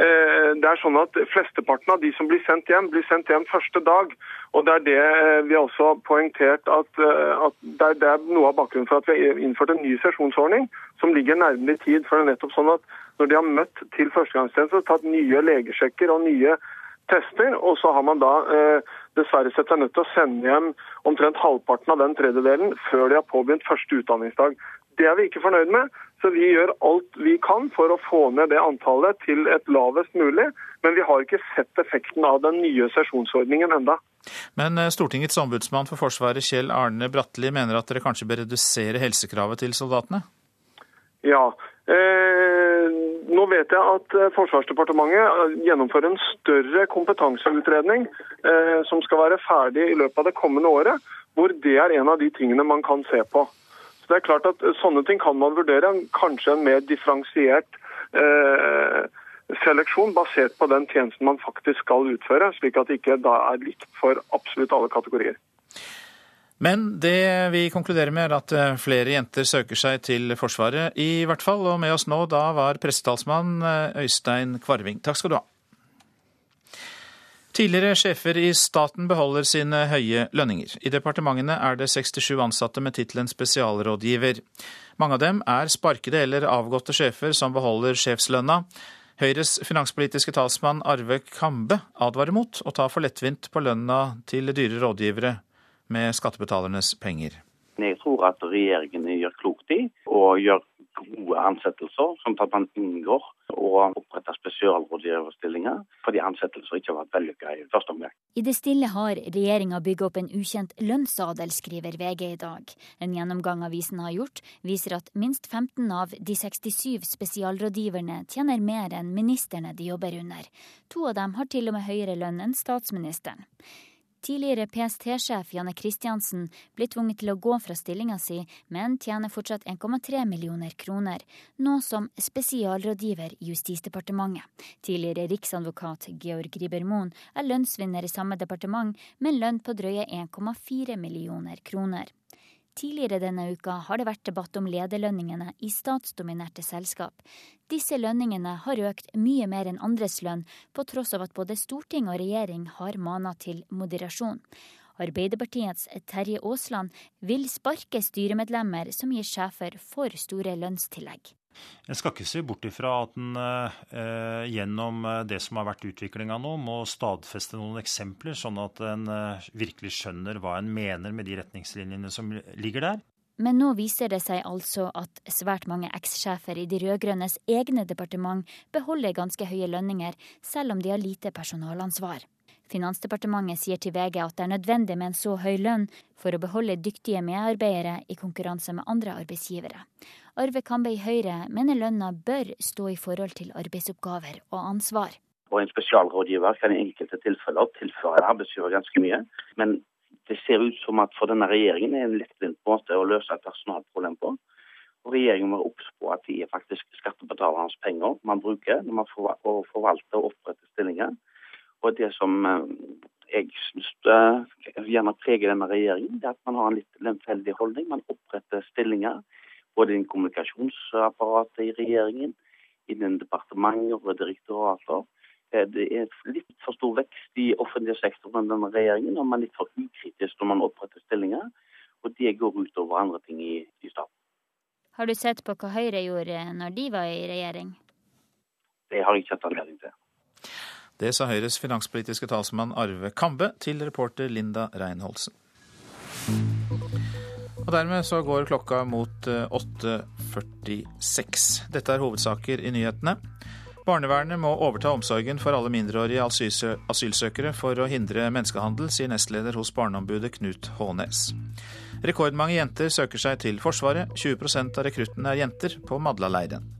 eh, det er sånn at flesteparten av de som blir sendt hjem, blir sendt hjem første dag. Og Det er det eh, vi også har poengtert at, eh, at det, er, det er noe av bakgrunnen for at vi har innført en ny sesjonsordning som ligger nærmere i tid. For det er nettopp sånn at når de har møtt til førstegangstjeneste, tatt nye legesjekker og nye tester, og så har man da eh, dessverre sett seg nødt til å sende hjem omtrent halvparten av den tredjedelen før de har påbegynt første utdanningsdag. Det er vi ikke fornøyd med, så vi gjør alt vi kan for å få ned det antallet til et lavest mulig. Men vi har ikke sett effekten av den nye sesjonsordningen enda. Men eh, Stortingets ombudsmann for Forsvaret, Kjell Arne Bratteli, mener at dere kanskje bør redusere helsekravet til soldatene? Ja. Eh, nå vet jeg at eh, Forsvarsdepartementet eh, gjennomfører en større kompetanseutredning eh, som skal være ferdig i løpet av det kommende året, hvor det er en av de tingene man kan se på. Så det er klart at Sånne ting kan man vurdere. Kanskje en mer differensiert eh, seleksjon basert på den tjenesten man faktisk skal utføre, slik at det ikke da er likt for absolutt alle kategorier. Men det vi konkluderer med, er at eh, flere jenter søker seg til Forsvaret, i hvert fall. Og med oss nå da var pressetalsmann eh, Øystein Kvarving. Takk skal du ha. Tidligere sjefer i staten beholder sine høye lønninger. I departementene er det 67 ansatte med tittelen spesialrådgiver. Mange av dem er sparkede eller avgåtte sjefer som beholder sjefslønna. Høyres finanspolitiske talsmann Arve Kambe advarer mot å ta for lettvint på lønna til dyre rådgivere med skattebetalernes penger. Jeg tror at regjeringen gjør klokt i å gjøre gode ansettelser, sånn at man unngår å opprette spesialrådgiverstillinger fordi ansettelser ikke har vært vellykka i første omgang. I det stille har regjeringa bygget opp en ukjent lønnsadel, skriver VG i dag. En gjennomgang avisen har gjort, viser at minst 15 av de 67 spesialrådgiverne tjener mer enn ministerne de jobber under. To av dem har til og med høyere lønn enn statsministeren. Tidligere PST-sjef Janne Kristiansen blir tvunget til å gå fra stillinga si, men tjener fortsatt 1,3 millioner kroner, nå som spesialrådgiver i Justisdepartementet. Tidligere riksadvokat Georg Ribermoen er lønnsvinner i samme departement, med lønn på drøye 1,4 millioner kroner. Tidligere denne uka har det vært debatt om lederlønningene i statsdominerte selskap. Disse lønningene har økt mye mer enn andres lønn, på tross av at både storting og regjering har mana til moderasjon. Arbeiderpartiets Terje Aasland vil sparke styremedlemmer som gir sjefer for store lønnstillegg. En skal ikke se bort ifra at en eh, gjennom det som har vært utviklinga nå, må stadfeste noen eksempler, sånn at en eh, virkelig skjønner hva en mener med de retningslinjene som ligger der. Men nå viser det seg altså at svært mange ekssjefer i de rød-grønnes egne departement beholder ganske høye lønninger, selv om de har lite personalansvar. Finansdepartementet sier til VG at det er nødvendig med en så høy lønn for å beholde dyktige medarbeidere i konkurranse med andre arbeidsgivere. Arve Kambe i Høyre mener lønna bør stå i forhold til arbeidsoppgaver og ansvar. Og En spesialrådgiver kan i enkelte tilfeller tilføre en arbeidsgiver ganske mye. Men det ser ut som at for denne regjeringen er en lettvint måte å løse et personalproblem på. Og Regjeringen må obs på at de er faktisk skattebetalernes penger man bruker når man forvalter og oppretter stillinger. Og det som jeg syns gjerne preger denne regjeringen, det er at man har en litt lemfeldig holdning. Man oppretter stillinger både innen kommunikasjonsapparatet i regjeringen, innen departementer og direktorater. Eh, det er litt for stor vekst i offentlig sektor under denne regjeringen, og man er litt for ukritisk når man oppretter stillinger. Og det går ut over andre ting i, i staten. Har du sett på hva Høyre gjorde når de var i regjering? Det har jeg ikke hatt anledning til. Det sa Høyres finanspolitiske talsmann Arve Kambe til reporter Linda Reinholdsen. Og dermed så går klokka mot 8.46. Eh, Dette er hovedsaker i nyhetene. Barnevernet må overta omsorgen for alle mindreårige asylsøkere for å hindre menneskehandel, sier nestleder hos Barneombudet Knut Hånes. Rekordmange jenter søker seg til Forsvaret. 20 av rekruttene er jenter på Madla-leiren.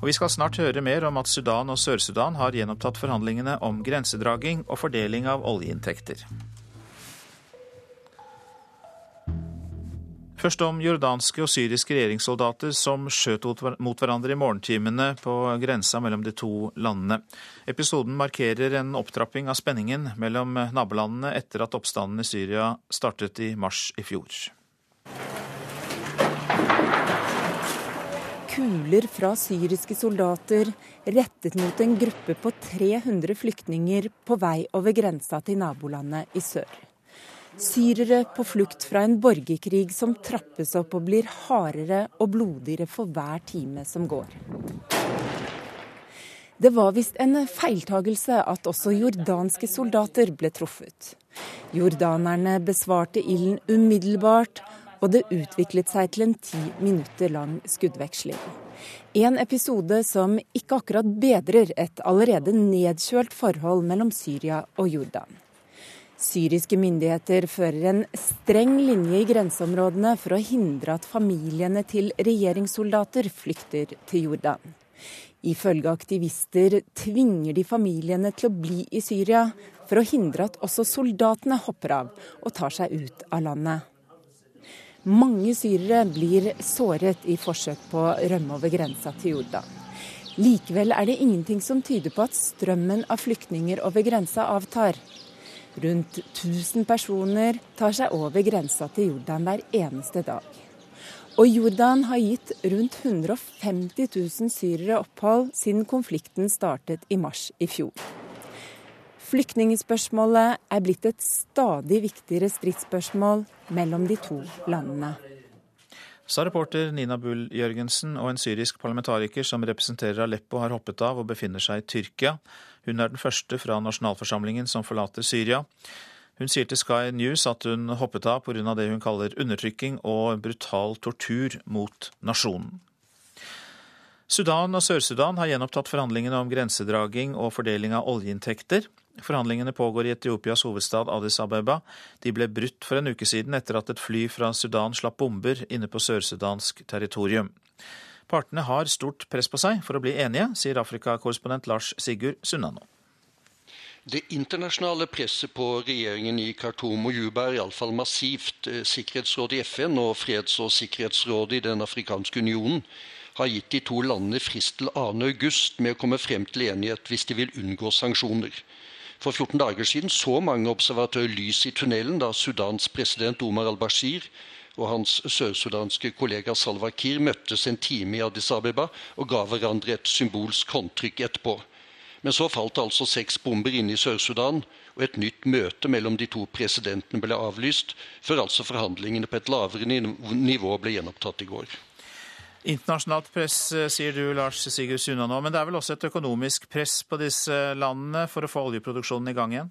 Og vi skal snart høre mer om at Sudan og Sør-Sudan har gjenopptatt forhandlingene om grensedraging og fordeling av oljeinntekter. Først om jordanske og syriske regjeringssoldater som skjøt mot hverandre i morgentimene på grensa mellom de to landene. Episoden markerer en opptrapping av spenningen mellom nabolandene etter at oppstanden i Syria startet i mars i fjor. Kuler fra syriske soldater rettet mot en gruppe på 300 flyktninger på vei over grensa til nabolandet i sør. Syrere på flukt fra en borgerkrig som trappes opp og blir hardere og blodigere for hver time som går. Det var visst en feiltagelse at også jordanske soldater ble truffet. Jordanerne besvarte ilden umiddelbart, og det utviklet seg til en ti minutter lang skuddveksling. En episode som ikke akkurat bedrer et allerede nedkjølt forhold mellom Syria og Jordan. Syriske myndigheter fører en streng linje i grenseområdene for å hindre at familiene til regjeringssoldater flykter til Jordan. Ifølge aktivister tvinger de familiene til å bli i Syria for å hindre at også soldatene hopper av og tar seg ut av landet. Mange syrere blir såret i forsøk på å rømme over grensa til Jordan. Likevel er det ingenting som tyder på at strømmen av flyktninger over grensa avtar. Rundt 1000 personer tar seg over grensa til Jordan hver eneste dag. Og Jordan har gitt rundt 150 000 syrere opphold siden konflikten startet i mars i fjor. Flyktningspørsmålet er blitt et stadig viktigere stridsspørsmål mellom de to landene. Sa reporter Nina Bull Jørgensen, og en syrisk parlamentariker som representerer Aleppo, har hoppet av og befinner seg i Tyrkia. Hun er den første fra nasjonalforsamlingen som forlater Syria. Hun sier til Sky News at hun hoppet av pga. det hun kaller undertrykking og brutal tortur mot nasjonen. Sudan og Sør-Sudan har gjenopptatt forhandlingene om grensedraging og fordeling av oljeinntekter. Forhandlingene pågår i Etiopias hovedstad Addis Abeba. De ble brutt for en uke siden etter at et fly fra Sudan slapp bomber inne på sør-sudansk territorium. Partene har stort press på seg for å bli enige, sier Afrikakorrespondent Lars Sigurd Sunnano. Det internasjonale presset på regjeringen i Khartoum og Juba er iallfall massivt. Sikkerhetsrådet i FN og Freds- og sikkerhetsrådet i Den afrikanske unionen har gitt de to landene frist til 2.8 med å komme frem til enighet hvis de vil unngå sanksjoner. For 14 dager siden så mange observatører lys i tunnelen da Sudans president Omar al-Bashir og hans sørsudanske kollega Salwa Kiir møttes en time i Addis Abeba og ga hverandre et symbolsk håndtrykk etterpå. Men så falt altså seks bomber inne i Sør-Sudan, og et nytt møte mellom de to presidentene ble avlyst, før altså forhandlingene på et lavere nivå ble gjenopptatt i går. Internasjonalt press, eh, sier du, Lars Sigurd Sunna nå. Men det er vel også et økonomisk press på disse landene for å få oljeproduksjonen i gang igjen?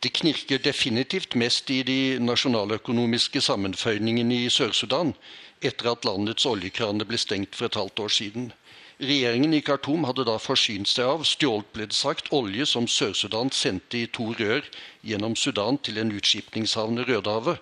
Det knirker definitivt mest i de nasjonaløkonomiske sammenføyningene i Sør-Sudan etter at landets oljekraner ble stengt for et halvt år siden. Regjeringen i Khartoum hadde da forsynt seg av, stjålet ble det sagt, olje som Sør-Sudan sendte i to rør gjennom Sudan til en utskipningshavn i Rødehavet.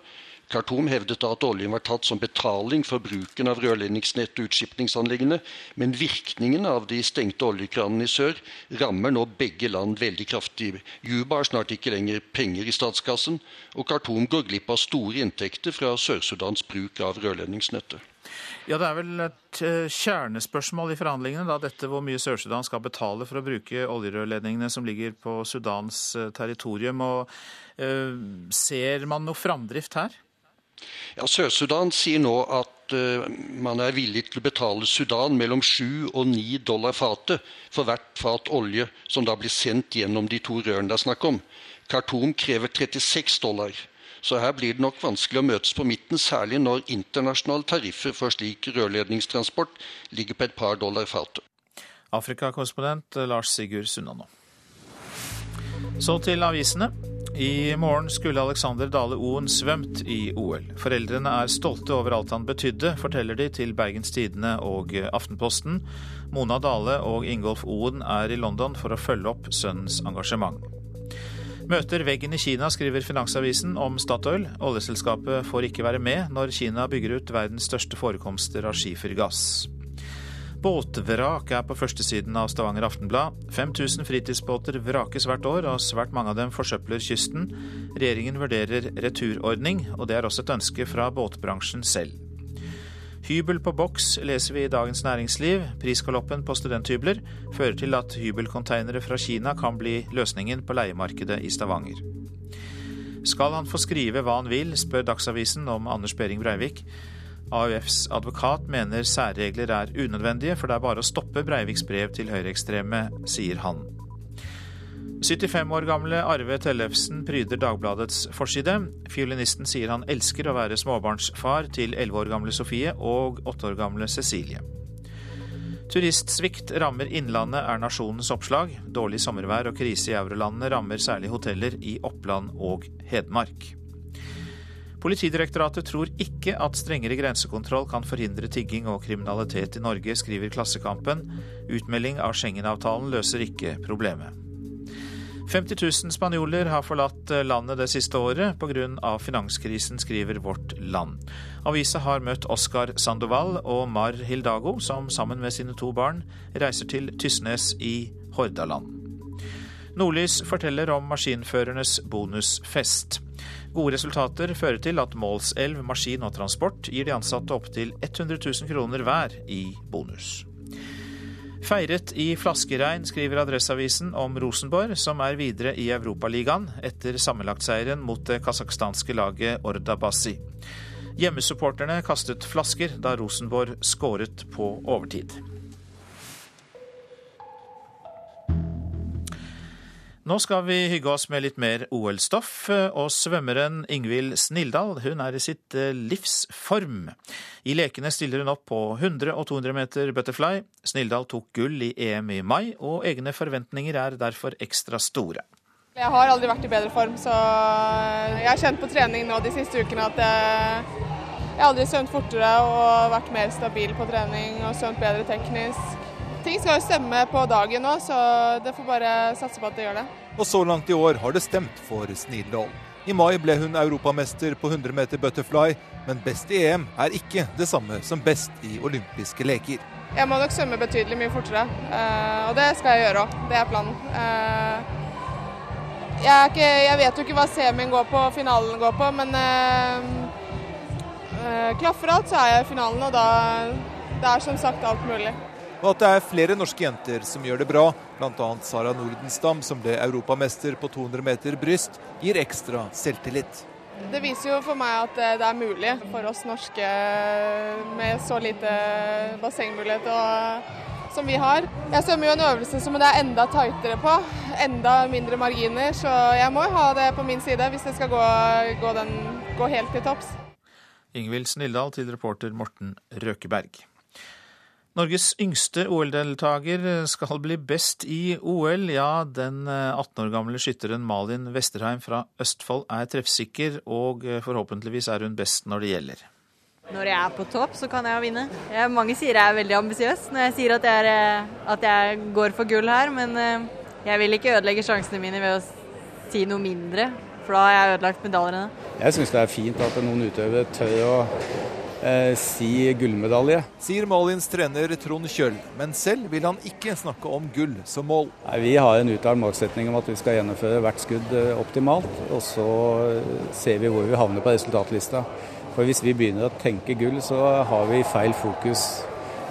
Khartoum hevdet da at oljen var tatt som betaling for bruken av rørledningsnett og utskipningsanleggene, men virkningen av de stengte oljekranene i sør rammer nå begge land veldig kraftig. Juba har snart ikke lenger penger i statskassen, og Khartoum går glipp av store inntekter fra Sør-Sudans bruk av rørledningsnettet. Ja, Det er vel et eh, kjernespørsmål i forhandlingene, da, dette hvor mye Sør-Sudan skal betale for å bruke oljerørledningene som ligger på Sudans eh, territorium. og øh, Ser man noe framdrift her? Ja, Sør-Sudan sier nå at uh, man er villig til å betale Sudan mellom 7 og 9 dollar fatet for hvert fat olje som da blir sendt gjennom de to rørene det er snakk om. Khartoum krever 36 dollar. Så her blir det nok vanskelig å møtes på midten, særlig når internasjonale tariffer for slik rørledningstransport ligger på et par dollar fatet. Afrikakorrespondent Lars Sigurd Sunnanå. Så til avisene. I morgen skulle Alexander Dale Oen svømt i OL. Foreldrene er stolte over alt han betydde, forteller de til Bergens Tidende og Aftenposten. Mona Dale og Ingolf Oen er i London for å følge opp sønnens engasjement. Møter veggen i Kina, skriver Finansavisen om Statoil. Oljeselskapet får ikke være med når Kina bygger ut verdens største forekomster av skifergass. Båtvrak er på førstesiden av Stavanger Aftenblad. 5000 fritidsbåter vrakes hvert år, og svært mange av dem forsøpler kysten. Regjeringen vurderer returordning, og det er også et ønske fra båtbransjen selv. Hybel på boks, leser vi i Dagens Næringsliv. Prisgaloppen på studenthybler fører til at hybelkonteinere fra Kina kan bli løsningen på leiemarkedet i Stavanger. Skal han få skrive hva han vil, spør Dagsavisen om Anders Behring Breivik. AUFs advokat mener særregler er unødvendige, for det er bare å stoppe Breiviks brev til høyreekstreme, sier han. 75 år gamle Arve Tellefsen pryder Dagbladets forside. Fiolinisten sier han elsker å være småbarnsfar til 11 år gamle Sofie og 8 år gamle Cecilie. Turistsvikt rammer Innlandet, er nasjonens oppslag. Dårlig sommervær og krise i eurolandene rammer særlig hoteller i Oppland og Hedmark. Politidirektoratet tror ikke at strengere grensekontroll kan forhindre tigging og kriminalitet i Norge, skriver Klassekampen. Utmelding av Schengen-avtalen løser ikke problemet. 50 000 spanjoler har forlatt landet det siste året pga. finanskrisen, skriver Vårt Land. Avisa har møtt Oscar Sandoval og Mar Hildago, som sammen med sine to barn reiser til Tysnes i Hordaland. Nordlys forteller om maskinførernes bonusfest. Gode resultater fører til at Målselv Maskin og Transport gir de ansatte opptil 100 000 kroner hver i bonus. Feiret i flaskeregn, skriver Adresseavisen om Rosenborg, som er videre i Europaligaen etter sammenlagtseieren mot det kasakhstanske laget Ordabasi. Hjemmesupporterne kastet flasker da Rosenborg skåret på overtid. Nå skal vi hygge oss med litt mer OL-stoff, og svømmeren Ingvild Snildal hun er i sitt livsform. livs form. I lekene stiller hun opp på 100 og 200 meter butterfly. Snildal tok gull i EM i mai, og egne forventninger er derfor ekstra store. Jeg har aldri vært i bedre form, så jeg har kjent på trening nå de siste ukene at jeg, har aldri svømt fortere og vært mer stabil på trening og svømt bedre teknisk. Ting skal jo stemme på dagen nå, så det får bare satse på at det gjør det. Og så langt i år har det stemt for Snildal. I mai ble hun europamester på 100 meter butterfly, men best i EM er ikke det samme som best i olympiske leker. Jeg må nok svømme betydelig mye fortere, eh, og det skal jeg gjøre òg. Det er planen. Jeg, jeg, ikke, jeg, vet jo ikke hva semien går på, finalen går på, men eh, klaffer alt, så er jeg i finalen, og da det er som sagt alt mulig og at det er flere norske jenter som gjør det bra. Bl.a. Sara Nordenstam, som ble europamester på 200 meter bryst, gir ekstra selvtillit. Det viser jo for meg at det er mulig for oss norske med så lite bassengmulighet og, som vi har. Jeg svømmer jo en øvelse som det er enda tightere på, enda mindre marginer, så jeg må ha det på min side hvis det skal gå, gå, den, gå helt til topps. Ingvild Snilldal til reporter Morten Røkeberg. Norges yngste OL-deltaker skal bli best i OL. Ja, den 18 eh, år gamle skytteren Malin Vesterheim fra Østfold er treffsikker, og eh, forhåpentligvis er hun best når det gjelder. Når jeg er på topp, så kan jeg vinne. Jeg, mange sier jeg er veldig ambisiøs når jeg sier at jeg, er, eh, at jeg, går for gull her, men jeg vil ikke ødelegge sjansene mine ved å si noe mindre, for da har jeg ødelagt medaljene. Jeg syns det er fint at noen utøvere tør å eh, si gullmedalje. Sier Malins trener Trond Kjøll, men selv vil han ikke snakke om gull som mål. Nei, vi har en uttalt målsetning om at vi skal gjennomføre hvert skudd eh, optimalt, og så eh, ser vi hvor vi havner på resultatlista. For hvis vi begynner å tenke gull, så har vi feil fokus.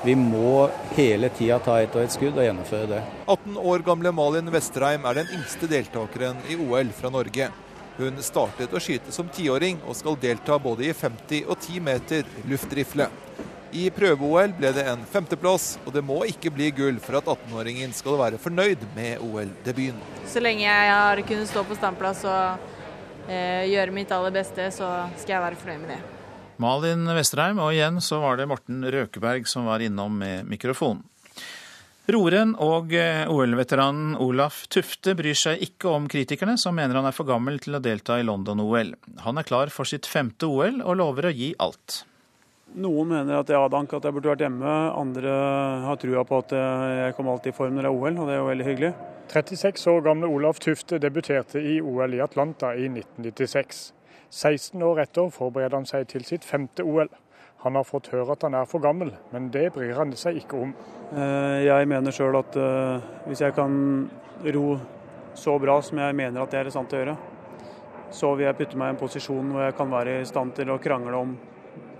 Vi må hele tida ta ett og ett skudd og gjennomføre det. 18 år gamle Malin Vestreim er den yngste deltakeren i OL fra Norge. Hun startet å skyte som tiåring og skal delta både i 50 og 10 meter luftrifle. I prøve-OL ble det en femteplass, og det må ikke bli gull for at 18-åringen skal være fornøyd med OL-debuten. Så lenge jeg har kunnet stå på standplass og eh, gjøre mitt aller beste, så skal jeg være fornøyd med det. Malin Vesterheim, og igjen så var det Morten Røkeberg som var innom med mikrofon. Roren og eh, OL-veteranen Olaf Tufte bryr seg ikke om kritikerne, som mener han er for gammel til å delta i London-OL. Han er klar for sitt femte OL og lover å gi alt. Noen mener at jeg har dank, at jeg burde vært hjemme. Andre har trua på at jeg kommer alltid i form når det er OL, og det er jo veldig hyggelig. 36 år gamle Olaf Tufte debuterte i OL i Atlanta i 1996. 16 år etter forbereder han seg til sitt femte OL. Han har fått høre at han er for gammel, men det bryr han seg ikke om. Eh, jeg mener sjøl at eh, hvis jeg kan ro så bra som jeg mener at det er i stand å gjøre, så vil jeg putte meg i en posisjon hvor jeg kan være i stand til å krangle om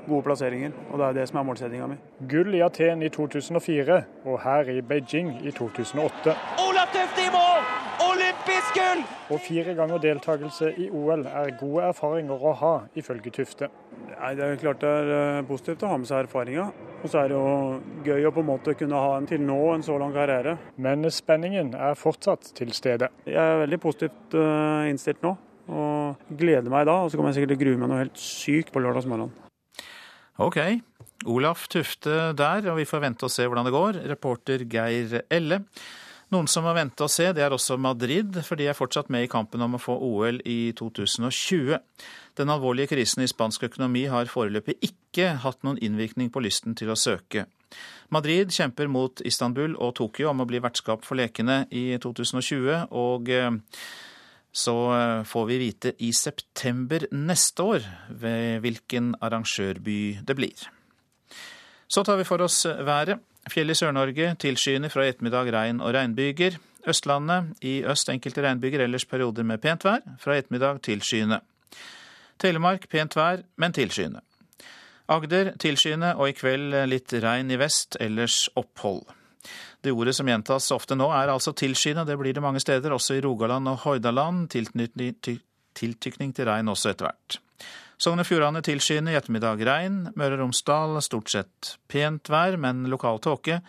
gode plasseringer. Og det er det som er målsettinga mi. Gull i Aten i 2004 og her i Beijing i 2008. Olav Tufte i mål! Olympisk gull! Og fire ganger deltakelse i OL er gode erfaringer å ha, ifølge Tufte. Nei, Det er klart det er eh, positivt å ha med seg erfaringer. Og så er det jo gøy å på en måte kunne ha en til nå en så lang karriere. Men spenningen er fortsatt til stede. Jeg er veldig positivt eh, innstilt nå. Og gleder meg da. Og så kommer jeg sikkert til å grue meg noe helt sykt på lørdagsmorgenen. Ok. Olaf Tufte der, og vi får vente og se hvordan det går. Reporter Geir Elle. Noen som må vente og se, det er også Madrid, for de er fortsatt med i kampen om å få OL i 2020. Den alvorlige krisen i spansk økonomi har foreløpig ikke hatt noen innvirkning på lysten til å søke. Madrid kjemper mot Istanbul og Tokyo om å bli vertskap for lekene i 2020, og eh, så eh, får vi vite i september neste år ved hvilken arrangørby det blir. Så tar vi for oss været. Fjell i Sør-Norge tilskyende fra ettermiddag regn og regnbyger. Østlandet i øst enkelte regnbyger, ellers perioder med pent vær. Fra ettermiddag tilskyende. Telemark pent vær, men tilskyende. Agder tilskyende og i kveld litt regn i vest, ellers opphold. Det ordet som gjentas ofte nå, er altså tilskyende. Det blir det mange steder, også i Rogaland og Hordaland. Tiltykning til regn også etter hvert. Sogn og Fjordane tilskyende, i ettermiddag regn. Møre og Romsdal stort sett pent vær, men lokal tåke.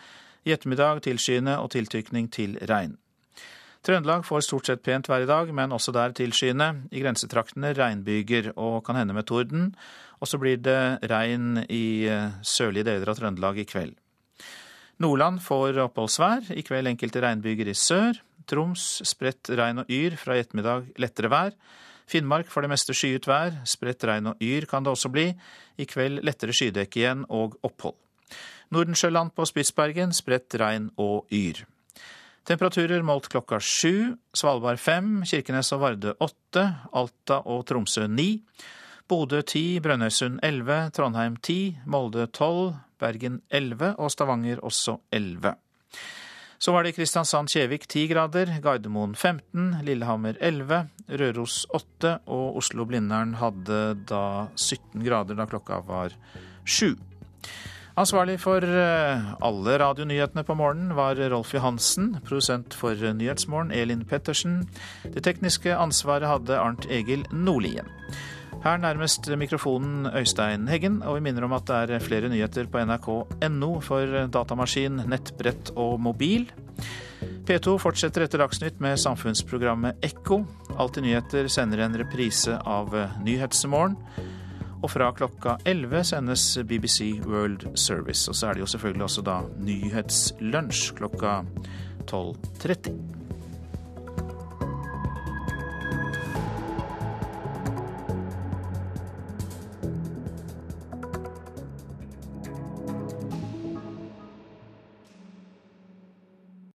I ettermiddag tilskyende og tiltykning til regn. Trøndelag får stort sett pent vær i dag, men også der tilskyende. I grensetraktene regnbyger og kan hende med torden. Og så blir det regn i eh, sørlige deler av Trøndelag i kveld. Nordland får oppholdsvær. I kveld enkelte regnbyger i sør. Troms spredt regn og yr, fra i ettermiddag lettere vær. Finnmark for det meste skyet vær, spredt regn og yr kan det også bli. I kveld lettere skydekke igjen og opphold. Nordensjøland på Spitsbergen spredt regn og yr. Temperaturer målt klokka sju. Svalbard fem, Kirkenes og Vardø åtte, Alta og Tromsø ni. Bodø ti, Brønnøysund elleve, Trondheim ti, Molde tolv, Bergen elleve og Stavanger også elleve. Så var det Kristiansand-Kjevik 10 grader, Gardermoen 15, Lillehammer 11, Røros 8 og Oslo-Blindern hadde da 17 grader da klokka var 7. Ansvarlig for eh, alle radionyhetene på morgenen var Rolf Johansen. Produsent for Nyhetsmorgen Elin Pettersen. Det tekniske ansvaret hadde Arnt Egil Nordlien. Her nærmest mikrofonen Øystein Heggen, og vi minner om at det er flere nyheter på nrk.no for datamaskin, nettbrett og mobil. P2 fortsetter etter Dagsnytt med samfunnsprogrammet Ekko. Alltid nyheter sender en reprise av Nyhetsmorgen. Og fra klokka 11 sendes BBC World Service. Og så er det jo selvfølgelig også da Nyhetslunsj klokka 12.30.